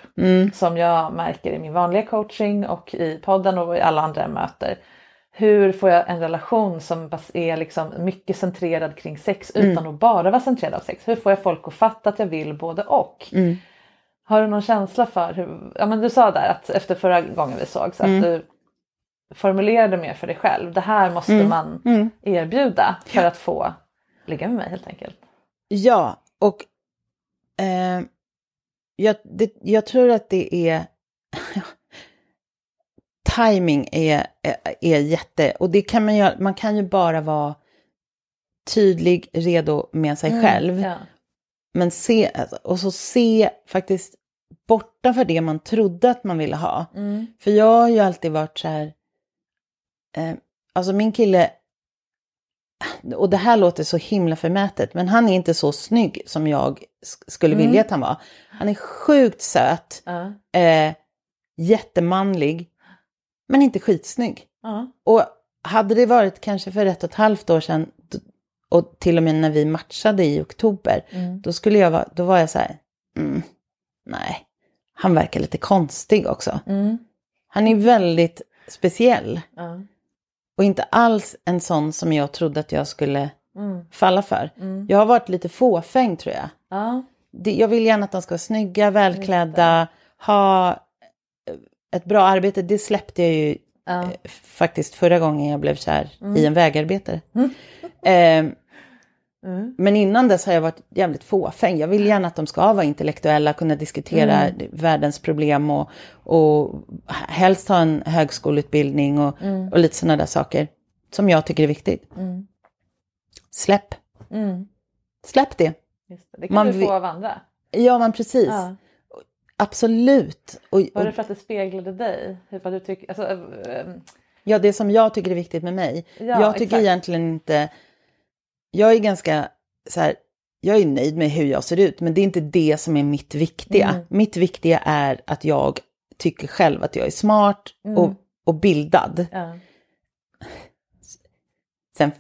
Som jag märker i min vanliga coaching och i podden och i alla andra jag möter. Hur får jag en relation som är liksom mycket centrerad kring sex utan att bara vara centrerad av sex? Hur får jag folk att fatta att jag vill både och? Har du någon känsla för hur, ja men du sa där att efter förra gången vi sågs att du formulerade mer för dig själv. Det här måste man erbjuda för att få ligga med mig helt enkelt. Ja, och eh, jag, det, jag tror att det är... timing är, är, är jätte... Och det kan man, göra, man kan ju bara vara tydlig, redo med sig själv. Ja. Men se, alltså, och så se faktiskt bortanför det man trodde att man ville ha. För jag har ju alltid varit så här, eh, alltså min kille, och det här låter så himla förmätet, men han är inte så snygg som jag sk- skulle vilja att han var. Han är sjukt söt, Ja. eh, jättemanlig, men inte skitsnygg. Ja. Och hade det varit kanske för ett och ett halvt år sedan, och till och med när vi matchade i oktober, då skulle jag vara, då var jag så här, mm, nej, han verkar lite konstig också. Han är väldigt speciell. Ja. Och inte alls en sån som jag trodde att jag skulle falla för. Jag har varit lite fåfäng tror jag. Ja. Jag vill gärna att de ska vara snygga, välklädda, ha ett bra arbete. Det släppte jag ju Ja. eh, faktiskt förra gången jag blev kär i en vägarbetare. Eh, Men innan dess har jag varit jävligt fåfäng. Jag vill gärna att de ska vara intellektuella, kunna diskutera världens problem och, och helst ha en högskoleutbildning och, och lite sådana där saker som jag tycker är viktigt. Släpp. Släpp det. Det. det kan Man du få av andra. Ja, men precis. Ja. Absolut. Och, Var och, det för att det speglade dig? Vad du tycker, alltså, eh, ja, det som jag tycker är viktigt med mig. Ja, jag tycker exakt. egentligen inte... Jag är ganska så här... Jag är nöjd med hur jag ser ut, men det är inte det som är mitt viktiga. Mm. Mitt viktiga är att jag tycker själv att jag är smart och, och bildad. Mm. ja. Sen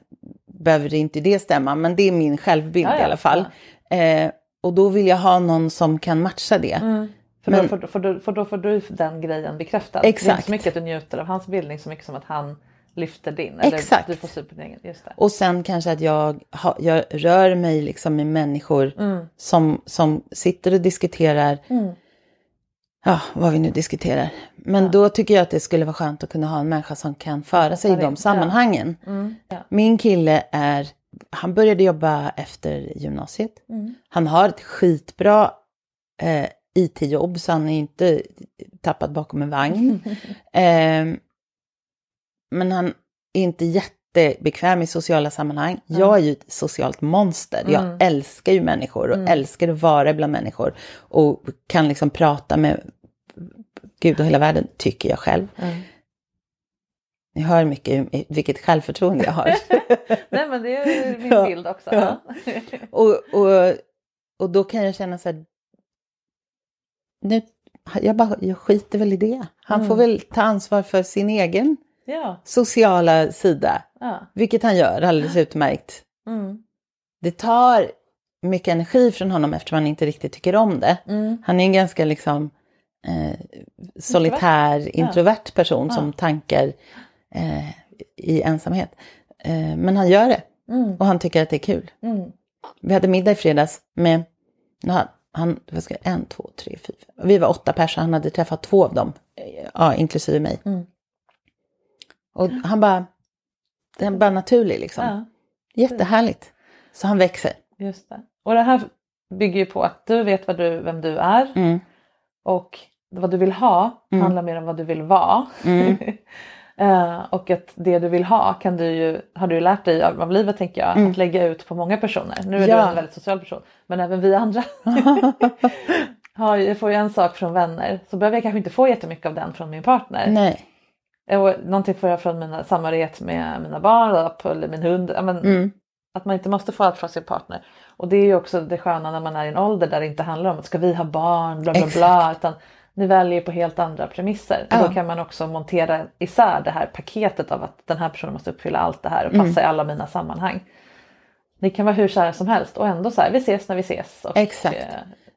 behöver det inte det stämma, men det är min självbild Ja, ja, i alla fall. Eh, och då vill jag ha någon som kan matcha det. För, Men- då, får, får, du, för då får du den grejen bekräftad. Det är inte Exakt. så mycket att du njuter av hans bildning så mycket som att han lyfter din. Eller Exakt. du får syn på din egen. Just det. Och sen kanske att jag, ha, jag rör mig liksom med människor Mm. som, som sitter och diskuterar, ja, vad vi nu diskuterar. Men då tycker jag att det skulle vara skönt att kunna ha en människa som kan föra sig i de sammanhangen. Mm. Ja. Min kille är, han började jobba efter gymnasiet. Mm. Han har ett skitbra eh, IT-jobb så han är inte tappad bakom en vagn. eh, men han är inte jättebekväm i sociala sammanhang. Jag är ju ett socialt monster. Jag älskar ju människor och älskar att vara bland människor. Och kan liksom prata med Gud och hela världen, tycker jag själv. Ni hör mycket vilket självförtroende jag har. Nej men det är min bild också. Ja. Ja. och, och, och då kan jag känna så här, nu, jag, bara, jag skiter väl i det. Han får väl ta ansvar för sin egen ja. sociala sida, ja. vilket han gör alldeles utmärkt. Mm. Det tar mycket energi från honom eftersom han inte riktigt tycker om det. Mm. Han är en ganska liksom eh, solitär, introvert person som tankar eh, i ensamhet. Eh, men han gör det Mm. och han tycker att det är kul. Mm. Vi hade middag i fredags med, han, vad ska jag, en, två, tre, fyra, vi var åtta personer, han hade träffat två av dem, eh, ja, inklusive mig. Mm. Och han bara, det är bara naturligt liksom. Ja. Jättehärligt. Så han växer. Just det. Och det här bygger ju på att du vet vad du, vem du är Mm. och vad du vill ha handlar mer om vad du vill vara. Mm. Eh, och att det du vill ha kan du ju, har du lärt dig av, av livet tänker jag, att lägga ut på många personer. Nu är Mm. Ja. du en väldigt social person men även vi andra har, ju- får ju en sak från vänner så behöver jag kanske inte få jättemycket av den från min partner. Nej. Och någonting får jag från mina samhörighet med mina barn eller min hund. Men, Mm. Att man inte måste få allt från sin partner. Och det är ju också det sköna när man är i en ålder där det inte handlar om att ska vi ha barn, bla bla bla. Utan ni väljer på helt andra premisser. Ja. Då kan man också montera isär det här paketet av att den här personen måste uppfylla allt det här och passa i alla mina sammanhang. Ni kan vara hur kära som helst och ändå så här, vi ses när vi ses. Och, Exakt. eh,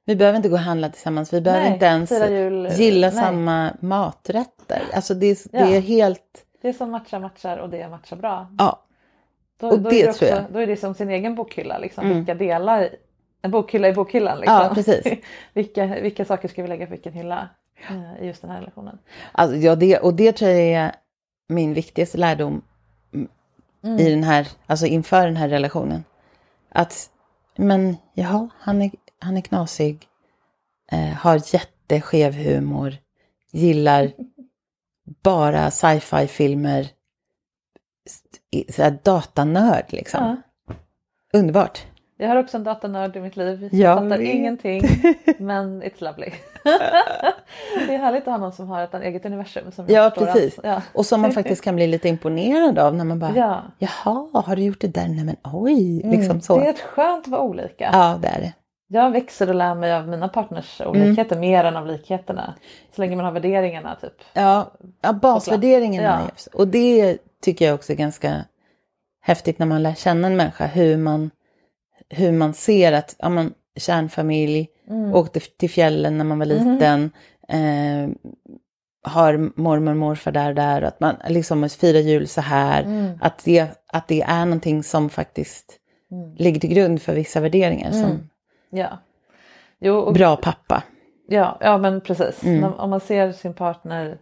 Vi behöver inte gå och handla tillsammans. Vi behöver Nej, inte ens jul, gilla nej. samma maträtter. Alltså det, är- det Ja. är helt... Det som matchar matchar och det matchar bra. Ja. Då, Och då det är det tror också, jag. Då är det som sin egen bokhylla. Liksom. Vilka delar, en bokhylla i bokhyllan. Liksom. Ja, precis. vilka, vilka saker ska vi lägga på vilken hylla eh, i just den här relationen? Alltså, ja, det, och det tror jag är min viktigaste lärdom mm, i den här, alltså inför den här relationen. Att, men jaha, han är, han är knasig, eh, har jätteskev humor, gillar bara sci-fi-filmer, s- så här datanörd liksom. Ja. Underbart. Jag har också en datanörd i mitt liv. Jag Jag fattar vet. ingenting men it's lovely. det är härligt att ha någon som har ett eget universum. Som Ja, precis. Ja. Och som man faktiskt kan bli lite imponerad av när man bara, Ja. jaha, har du gjort det där? Nej men oj, liksom så. Det är ett skönt att vara olika. Ja, det är det. Jag växer och lär mig av mina partners Mm. olikheter mer än av likheterna. Så länge man har värderingarna typ. Ja, ja basvärderingen Ja. Och det tycker jag också är ganska häftigt när man lär känna en människa. Hur man, hur man ser att ja, man, kärnfamilj, åkte f- till fjällen när man var liten. Eh, har mormor och morfar där och där. Och att man liksom firar jul så här. Att, det, att det är någonting som faktiskt ligger till grund för vissa värderingar. Som Ja. Jo, och bra pappa. Ja, ja men precis. Mm. Om man ser sin partner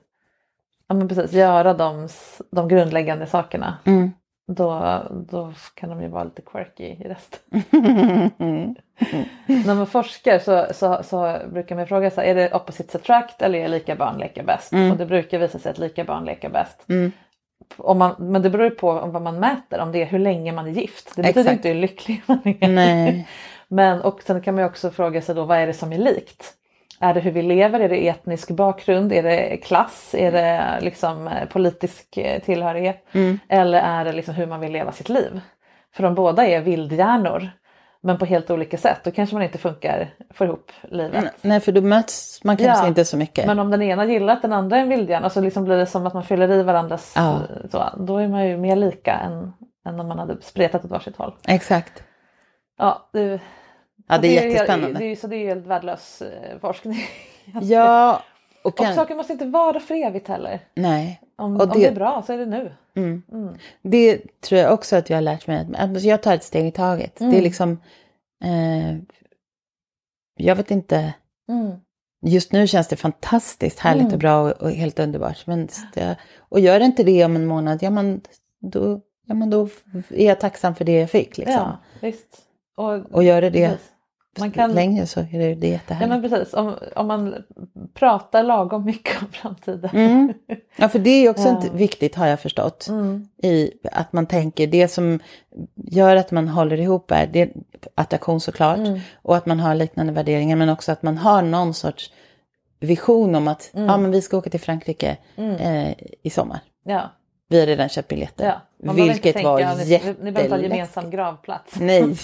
ja, men precis, göra de, de grundläggande sakerna Mm. Då, då kan de ju vara lite quirky i resten. När man forskar så, så, så brukar man fråga så här, är det opposites attract eller är lika barn leka bäst? Och det brukar visa sig att lika barn leka bäst. Mm. Om man, men det beror ju på vad man mäter, om det är hur länge man är gift. Det betyder Exakt. inte hur lycklig man är. Nej. Men och sen kan man ju också fråga sig då vad är det som är likt? Är det hur vi lever? Är det etnisk bakgrund? Är det klass? Är det liksom eh, politisk eh, tillhörighet? Eller är det liksom hur man vill leva sitt liv? För om båda är vildhjärnor men på helt olika sätt då kanske man inte funkar, får ihop livet. Nej, för då möts man kanske Ja, inte så mycket. Men om den ena gillar att den andra är en vildhjärna så liksom blir det som att man fyller i varandras, Ja. så, då är man ju mer lika än, än om man hade spretat åt varsitt håll. Exakt. Ja, det, Ja, det är ju- jättespännande. Det är, så det är ju helt värdelös eh, forskning. Ja, och Och kan... saker måste inte vara för evigt heller. Nej. Om, Och om det- det är bra så är det nu. Mm. Mm. Det tror jag också att jag har lärt mig. Att alltså jag tar ett steg i taget. Mm. Det är liksom... Eh, jag vet inte. Mm. Just nu känns det fantastiskt härligt Mm. och bra och, och helt underbart. Men det, och gör inte det om en månad, ja men, då, ja men då är jag tacksam för det jag fick. Liksom. Ja, visst. Och, Och gör det det precis. Man kan, länge så är det, det är ja, jättehärligt. men precis. Om, om man pratar lagom mycket om framtiden. Mm. Ja, för det är också Ja. inte viktigt har jag förstått. Mm. I att man tänker, det som gör att man håller ihop är det, attraktion såklart. Mm. Och att man har liknande värderingar men också att man har någon sorts vision om att Mm. ja, men vi ska åka till Frankrike Mm. eh, i sommar. Ja, Vi har redan köpt biljetter. ja. Vilket var tänka, ni, ni behöver inte ha jätteläskigt. gemensam gravplats. Nej.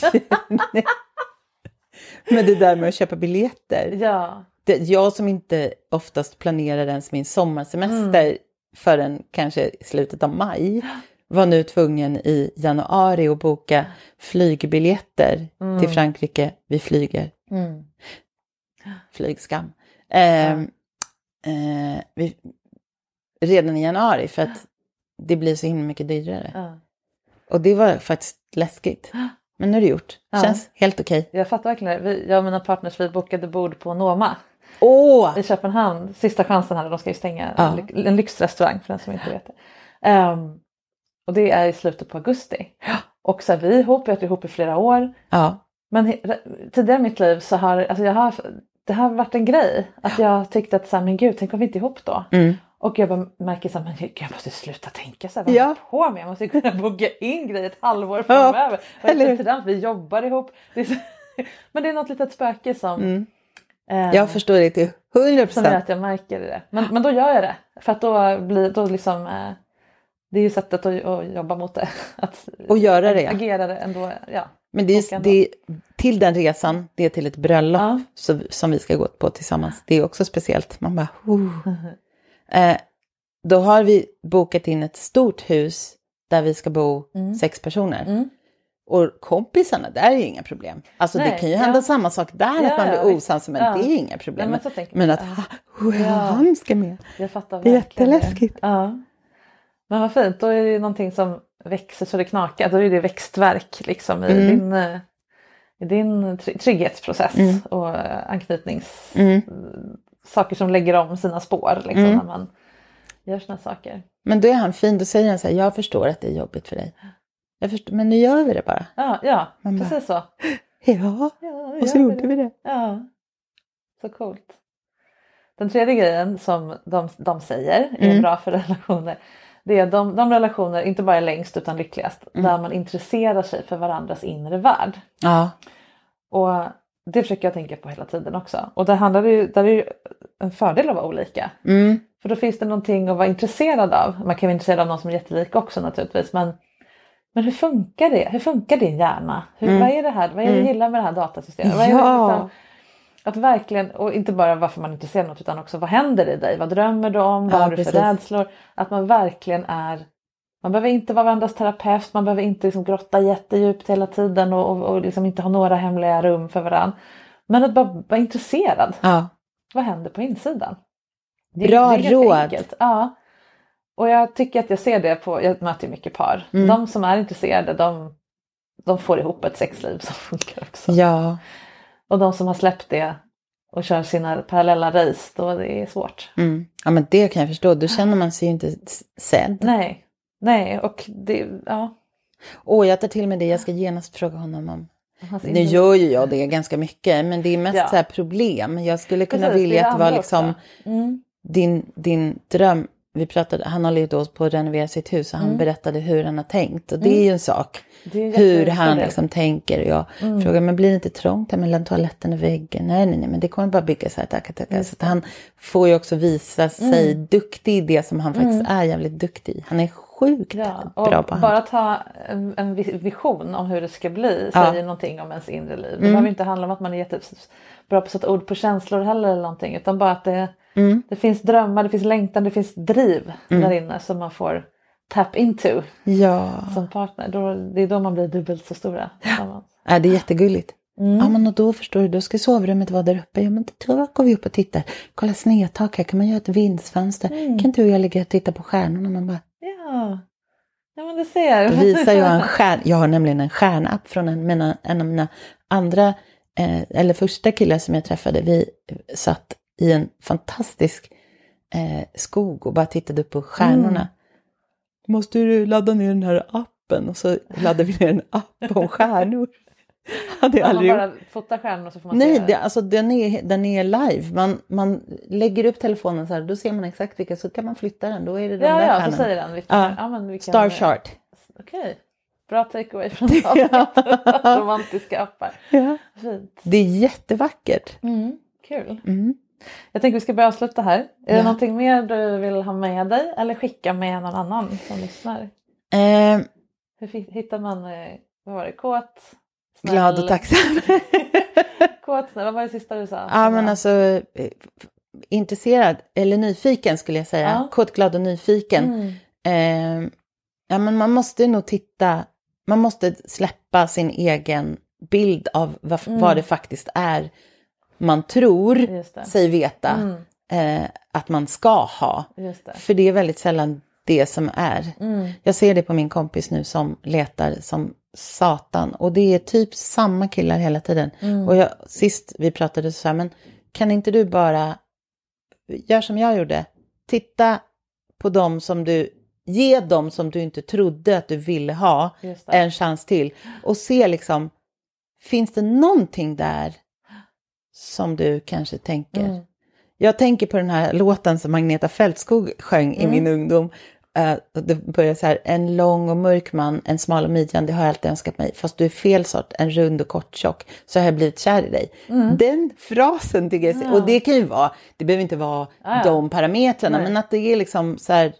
Men det där med att köpa biljetter. Ja, Det, jag som inte oftast planerar ens min sommarsemester Mm. förrän kanske i slutet av maj var nu tvungen i januari att boka flygbiljetter till Frankrike. Vi flyger. mm. Flygskam. Eh, eh, vi, redan i januari för att det blir så himla mycket dyrare. Och det var faktiskt läskigt. Men nu är det gjort. Ja. Känns helt okej. Jag fattar verkligen det. Vi, jag och mina partners vi bokade bord på Noma Åh! i Köpenhamn. Sista chansen här, de ska ju stänga. Ja. En, ly- en lyxrestaurang för den som inte vet det. Ehm, och det är i slutet på augusti. Och så är vi ihop, vi har varit ihop i flera år. Ja. Men tidigare i mitt liv så har, alltså jag har det har varit en grej. Att jag tyckte att så här, men gud, tänk om vi inte är ihop då? Mm. Och jag bara märker så här, men jag måste sluta tänka så här. Vad Ja. jag på med? Jag måste kunna boka in grejer ett halvår Ja, framöver. Och eller hur? vi jobbar ihop. Det så, men det är något litet spöke som, Mm. eh, Jag förstår det till 100 som gör att jag märker det. Men, men då gör jag det. För att då blir då liksom eh, det är ju sättet att, att jobba mot det. Att Och göra det. agera det ändå. Ja. Men det är, det är, till den resan, det är till ett bröllop Ja. som vi ska gå på tillsammans. Det är också speciellt. Man bara, oh. eh, Då har vi bokat in ett stort hus där vi ska bo Mm. sex personer. Mm. Och kompisarna, där är ju inga problem. Alltså det Nej, kan ju hända ja. samma sak där, Ja, att man ja, blir visst. osams, men Ja. det är inga problem. Men men att Ja. ha, oh, Ja. han ska med. Jag fattar Det är jätteläskigt. Ja. Men vad fint, då är det ju någonting som växer så det knakar. Då är det växtverk liksom i Mm. din, eh, i din try- trygghetsprocess Mm. och eh, anknytnings... Mm. Saker som lägger om sina spår liksom, Mm. när man gör såna saker. Men då är han fin, då säger han så här, jag förstår att det är jobbigt för dig. Jag förstår, men nu gör vi det bara. Ja, ja Man bara- precis så. Ja, Ja, och så gjorde vi det. Ja, så coolt. Den tredje grejen som de, de säger är Mm. bra för relationer. Det är de, de relationer, inte bara längst utan lyckligast, Mm. där man intresserar sig för varandras inre värld. Ja, Och det försöker jag tänka på hela tiden också. Och där handlar det ju, där är det ju en fördel att vara olika. mm. För då finns det någonting att vara intresserad av. Man kan vara intresserad av någon som är jättelik också naturligtvis. Men, men hur funkar det? Hur funkar din hjärna? Hur, Mm. Vad är det här? Vad är det du Mm. gillar med det här datasystemet? Ja. liksom, att verkligen, och inte bara varför man är intresserad av något utan också vad händer i dig? Vad drömmer du om? Vad Ja, har du för precis. rädslor? Att man verkligen är man behöver inte vara varandras terapeut, man behöver inte liksom grotta jättedjupt hela tiden och, och, och liksom inte ha några hemliga rum för varandra. Men att bara vara intresserad. ja. Vad händer på insidan? Det, Bra det råd. Enkelt. Ja. Och jag tycker att jag ser det på, jag möter mycket par. Mm. De som är intresserade de, de får ihop ett sexliv som funkar också. ja. Och de som har släppt det och kör sina parallella race, då det är svårt. Mm. Ja, men det kan jag förstå. Då känner man sig ju inte sedd. Nej, nej och det, ja. Åh, jag tar till mig det. Jag ska genast fråga honom om... Nu gör ju jag det ganska mycket, men det är mest Ja. så problem. Jag skulle kunna Precis, vilja att det var liksom. Mm. din, din dröm. Vi pratade, han håller ju då på att renovera sitt hus och han Mm. berättade hur han har tänkt. Och det är ju en sak. Hur han liksom tänker. Och jag Mm. frågar, men blir det inte trångt här mellan toaletten och väggen? Nej, nej, nej, men det kommer bara bygga så här. Taka, taka. Just Så att han får ju också visa sig Mm. duktig i det som han faktiskt är jävligt duktig. Han är sjukt Ja, bra på bara hand. att ha en, en vi- vision om hur det ska bli Ja. säger någonting om ens inre liv. Det Mm. behöver inte handla om att man är jättebra på att sätta ord på känslor heller eller någonting utan bara att det, Mm. det finns drömmar, det finns längtan, det finns driv Mm. där inne som man får tap into Ja. som partner. Då, det är då man blir dubbelt så stora tillsammans. ja, det är jättegulligt. Mm. Ja, men och då förstår du, då ska sovrummet vara där uppe. Ja, men då går vi upp och tittar. Kolla snedtak här, kan man göra ett vindsfönster? Mm. Kan inte du och jag ligga och titta på stjärnorna? Man bara, Ja. ja, men du ser. Då visar jag en stjärn, jag har nämligen en stjärnapp från en, mina, en av mina andra, eh, eller första killar som jag träffade. Vi satt i en fantastisk eh, skog och bara tittade upp på stjärnorna. Mm. Måste du ladda ner den här appen? Och så laddade vi ner en app om stjärnor. Hade man aldrig gjort. bara fotar och så får man Nej, se. det, alltså den är, den är live. Man, man lägger upp telefonen så här, då ser man exakt vilka, så kan man flytta den. Då är det de ja, där ja, så stjärnorna. säger den. Vilken, Ja. ja. vilken, Star chart. Okej. Bra takeaway från avsnittet. Romantiska appar. Ja. Fint. Det är jättevackert. Mm, kul. Mm. Jag tänker vi ska börja avsluta här. Är det Ja. någonting mer du vill ha med dig eller skicka med någon annan som lyssnar? Eh, Hur hittar man, eh, vad var det, kåt? Snäll- glad och tacksam. Kåt, snäll, vad var det sista du sa? ja, men alltså eh, intresserad eller nyfiken skulle jag säga. Ja. Kåt, glad och nyfiken. Mm. Eh, ja, men man måste nog titta, man måste släppa sin egen bild av vad, Mm. vad det faktiskt är man tror sig veta Mm, eh, att man ska ha. det. För det är väldigt sällan det som är. Mm. Jag ser det på min kompis nu som letar som satan. Och det är typ samma killar hela tiden. Mm. Och jag, sist vi pratade så jag, men kan inte du bara, gör som jag gjorde, titta på dem som du, ge dem som du inte trodde att du ville ha en chans till. Och se liksom, finns det någonting där som du kanske tänker? Mm. Jag tänker på den här låten som Agneta Fältskog sjöng i Mm. min ungdom. Eh, det börjar så här, en lång och mörk man, en smal och midjan, det har jag alltid önskat mig. Fast du är fel sort, en rund och kort tjock, så har jag blivit kär i dig. Den frasen tycker jag, är så- och det kan ju vara, det behöver inte vara ja. de parametrarna, Nej. men att det är liksom så här,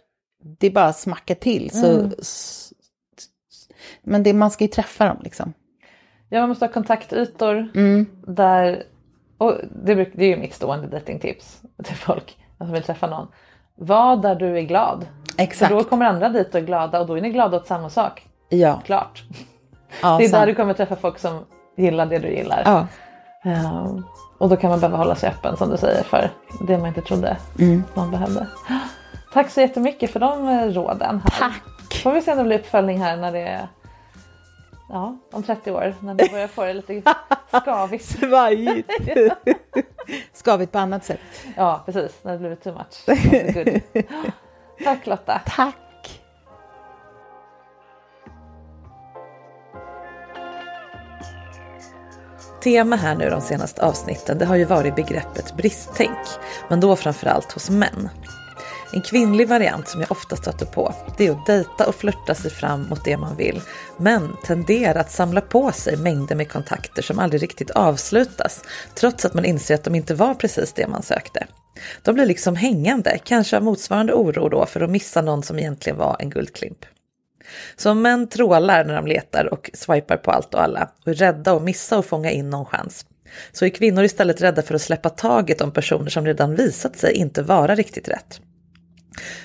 det bara smackar till. Så, Mm. men det, man ska ju träffa dem liksom. Ja, man måste ha kontaktytor Mm. där, och det, det är ju mitt stående datingtips till folk som vill träffa någon. Var där du är glad. Exakt. För då kommer andra dit och är glada och då är ni glada åt samma sak. Ja. Klart. ja det är där sant. du kommer träffa folk som gillar det du gillar. Ja. Ehm, och då kan man behöva hålla sig öppen som du säger för det man inte trodde Mm. man behövde. Tack så jättemycket för de eh, råden. Här. Tack! Får vi se om det blir uppföljning här när det är Ja, om 30 år när ni börjar få det lite skavigt. Svajigt. Skavigt på annat sätt. Ja, precis. När det blivit too much. Tack Lotta. Tack! Tema här nu de senaste avsnitten det har ju varit begreppet bristtänk, men då framförallt hos män. En kvinnlig variant som jag ofta stöter på det är att dejta och flörta sig fram mot det man vill, men tenderar att samla på sig mängder med kontakter som aldrig riktigt avslutas, trots att man inser att de inte var precis det man sökte. De blir liksom hängande, kanske av motsvarande oro då för att missa någon som egentligen var en guldklimp. Så om män trålar när de letar och swipar på allt och alla och är rädda att missa och fånga in någon chans, så är kvinnor istället rädda för att släppa taget om personer som redan visat sig inte vara riktigt rätt.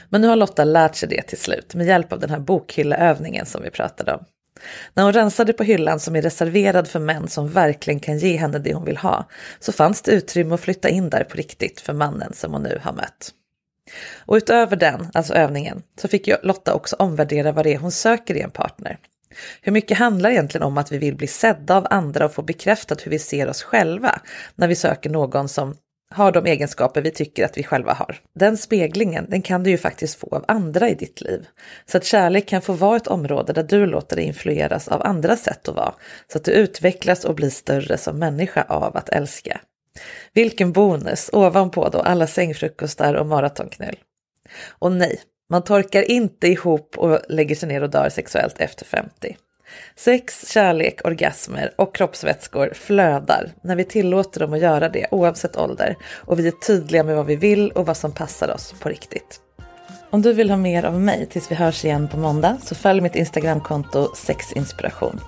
Men nu har Lotta lärt sig det till slut med hjälp av den här bokhylleövningen som vi pratade om. När hon rensade på hyllan som är reserverad för män som verkligen kan ge henne det hon vill ha, så fanns det utrymme att flytta in där på riktigt för mannen som hon nu har mött. Och utöver den, alltså övningen, så fick Lotta också omvärdera vad det är hon söker i en partner. Hur mycket handlar egentligen om att vi vill bli sedda av andra och få bekräftat hur vi ser oss själva när vi söker någon som har de egenskaper vi tycker att vi själva har. Den speglingen, den kan du ju faktiskt få av andra i ditt liv. Så att kärlek kan få vara ett område där du låter dig influeras av andra sätt att vara, så att du utvecklas och blir större som människa av att älska. Vilken bonus ovanpå då alla sängfrukostar och maratonknull. Och nej, man torkar inte ihop och lägger sig ner och dör sexuellt efter 50. Sex, kärlek, orgasmer och kroppsvätskor flödar när vi tillåter dem att göra det oavsett ålder och vi är tydliga med vad vi vill och vad som passar oss på riktigt. Om du vill ha mer av mig tills vi hörs igen på måndag så följ mitt Instagramkonto sexinspiration.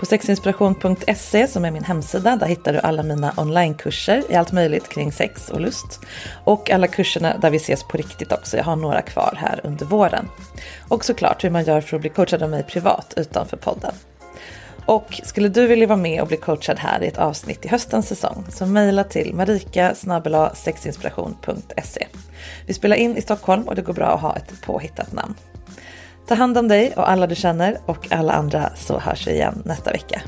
På sexinspiration.se som är min hemsida, där hittar du alla mina onlinekurser i allt möjligt kring sex och lust. Och alla kurserna där vi ses på riktigt också. Jag har några kvar här under våren. Och såklart hur man gör för att bli coachad av mig privat utanför podden. Och skulle du vilja vara med och bli coachad här i ett avsnitt i höstens säsong så mejla till marika sexinspiration.se. Vi spelar in i Stockholm och det går bra att ha ett påhittat namn. Ta hand om dig och alla du känner och alla andra så hörs vi igen nästa vecka.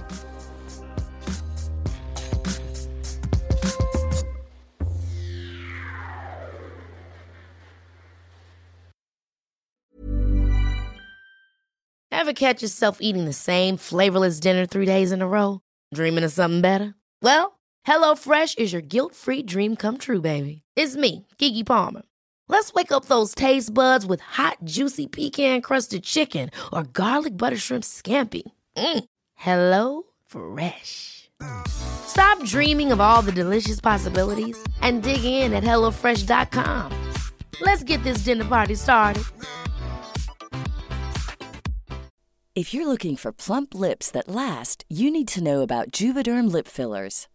Ever catch yourself eating the same flavorless dinner three days in a row? Dreaming of something better? Well, HelloFresh is your guilt-free dream come true, baby. It's me, Gigi Palmer. Let's wake up those taste buds with hot, juicy pecan crusted chicken or garlic butter shrimp scampi. Mm. Hello Fresh. Stop dreaming of all the delicious possibilities and dig in at HelloFresh.com. Let's get this dinner party started. If you're looking for plump lips that last, you need to know about Juvederm lip fillers.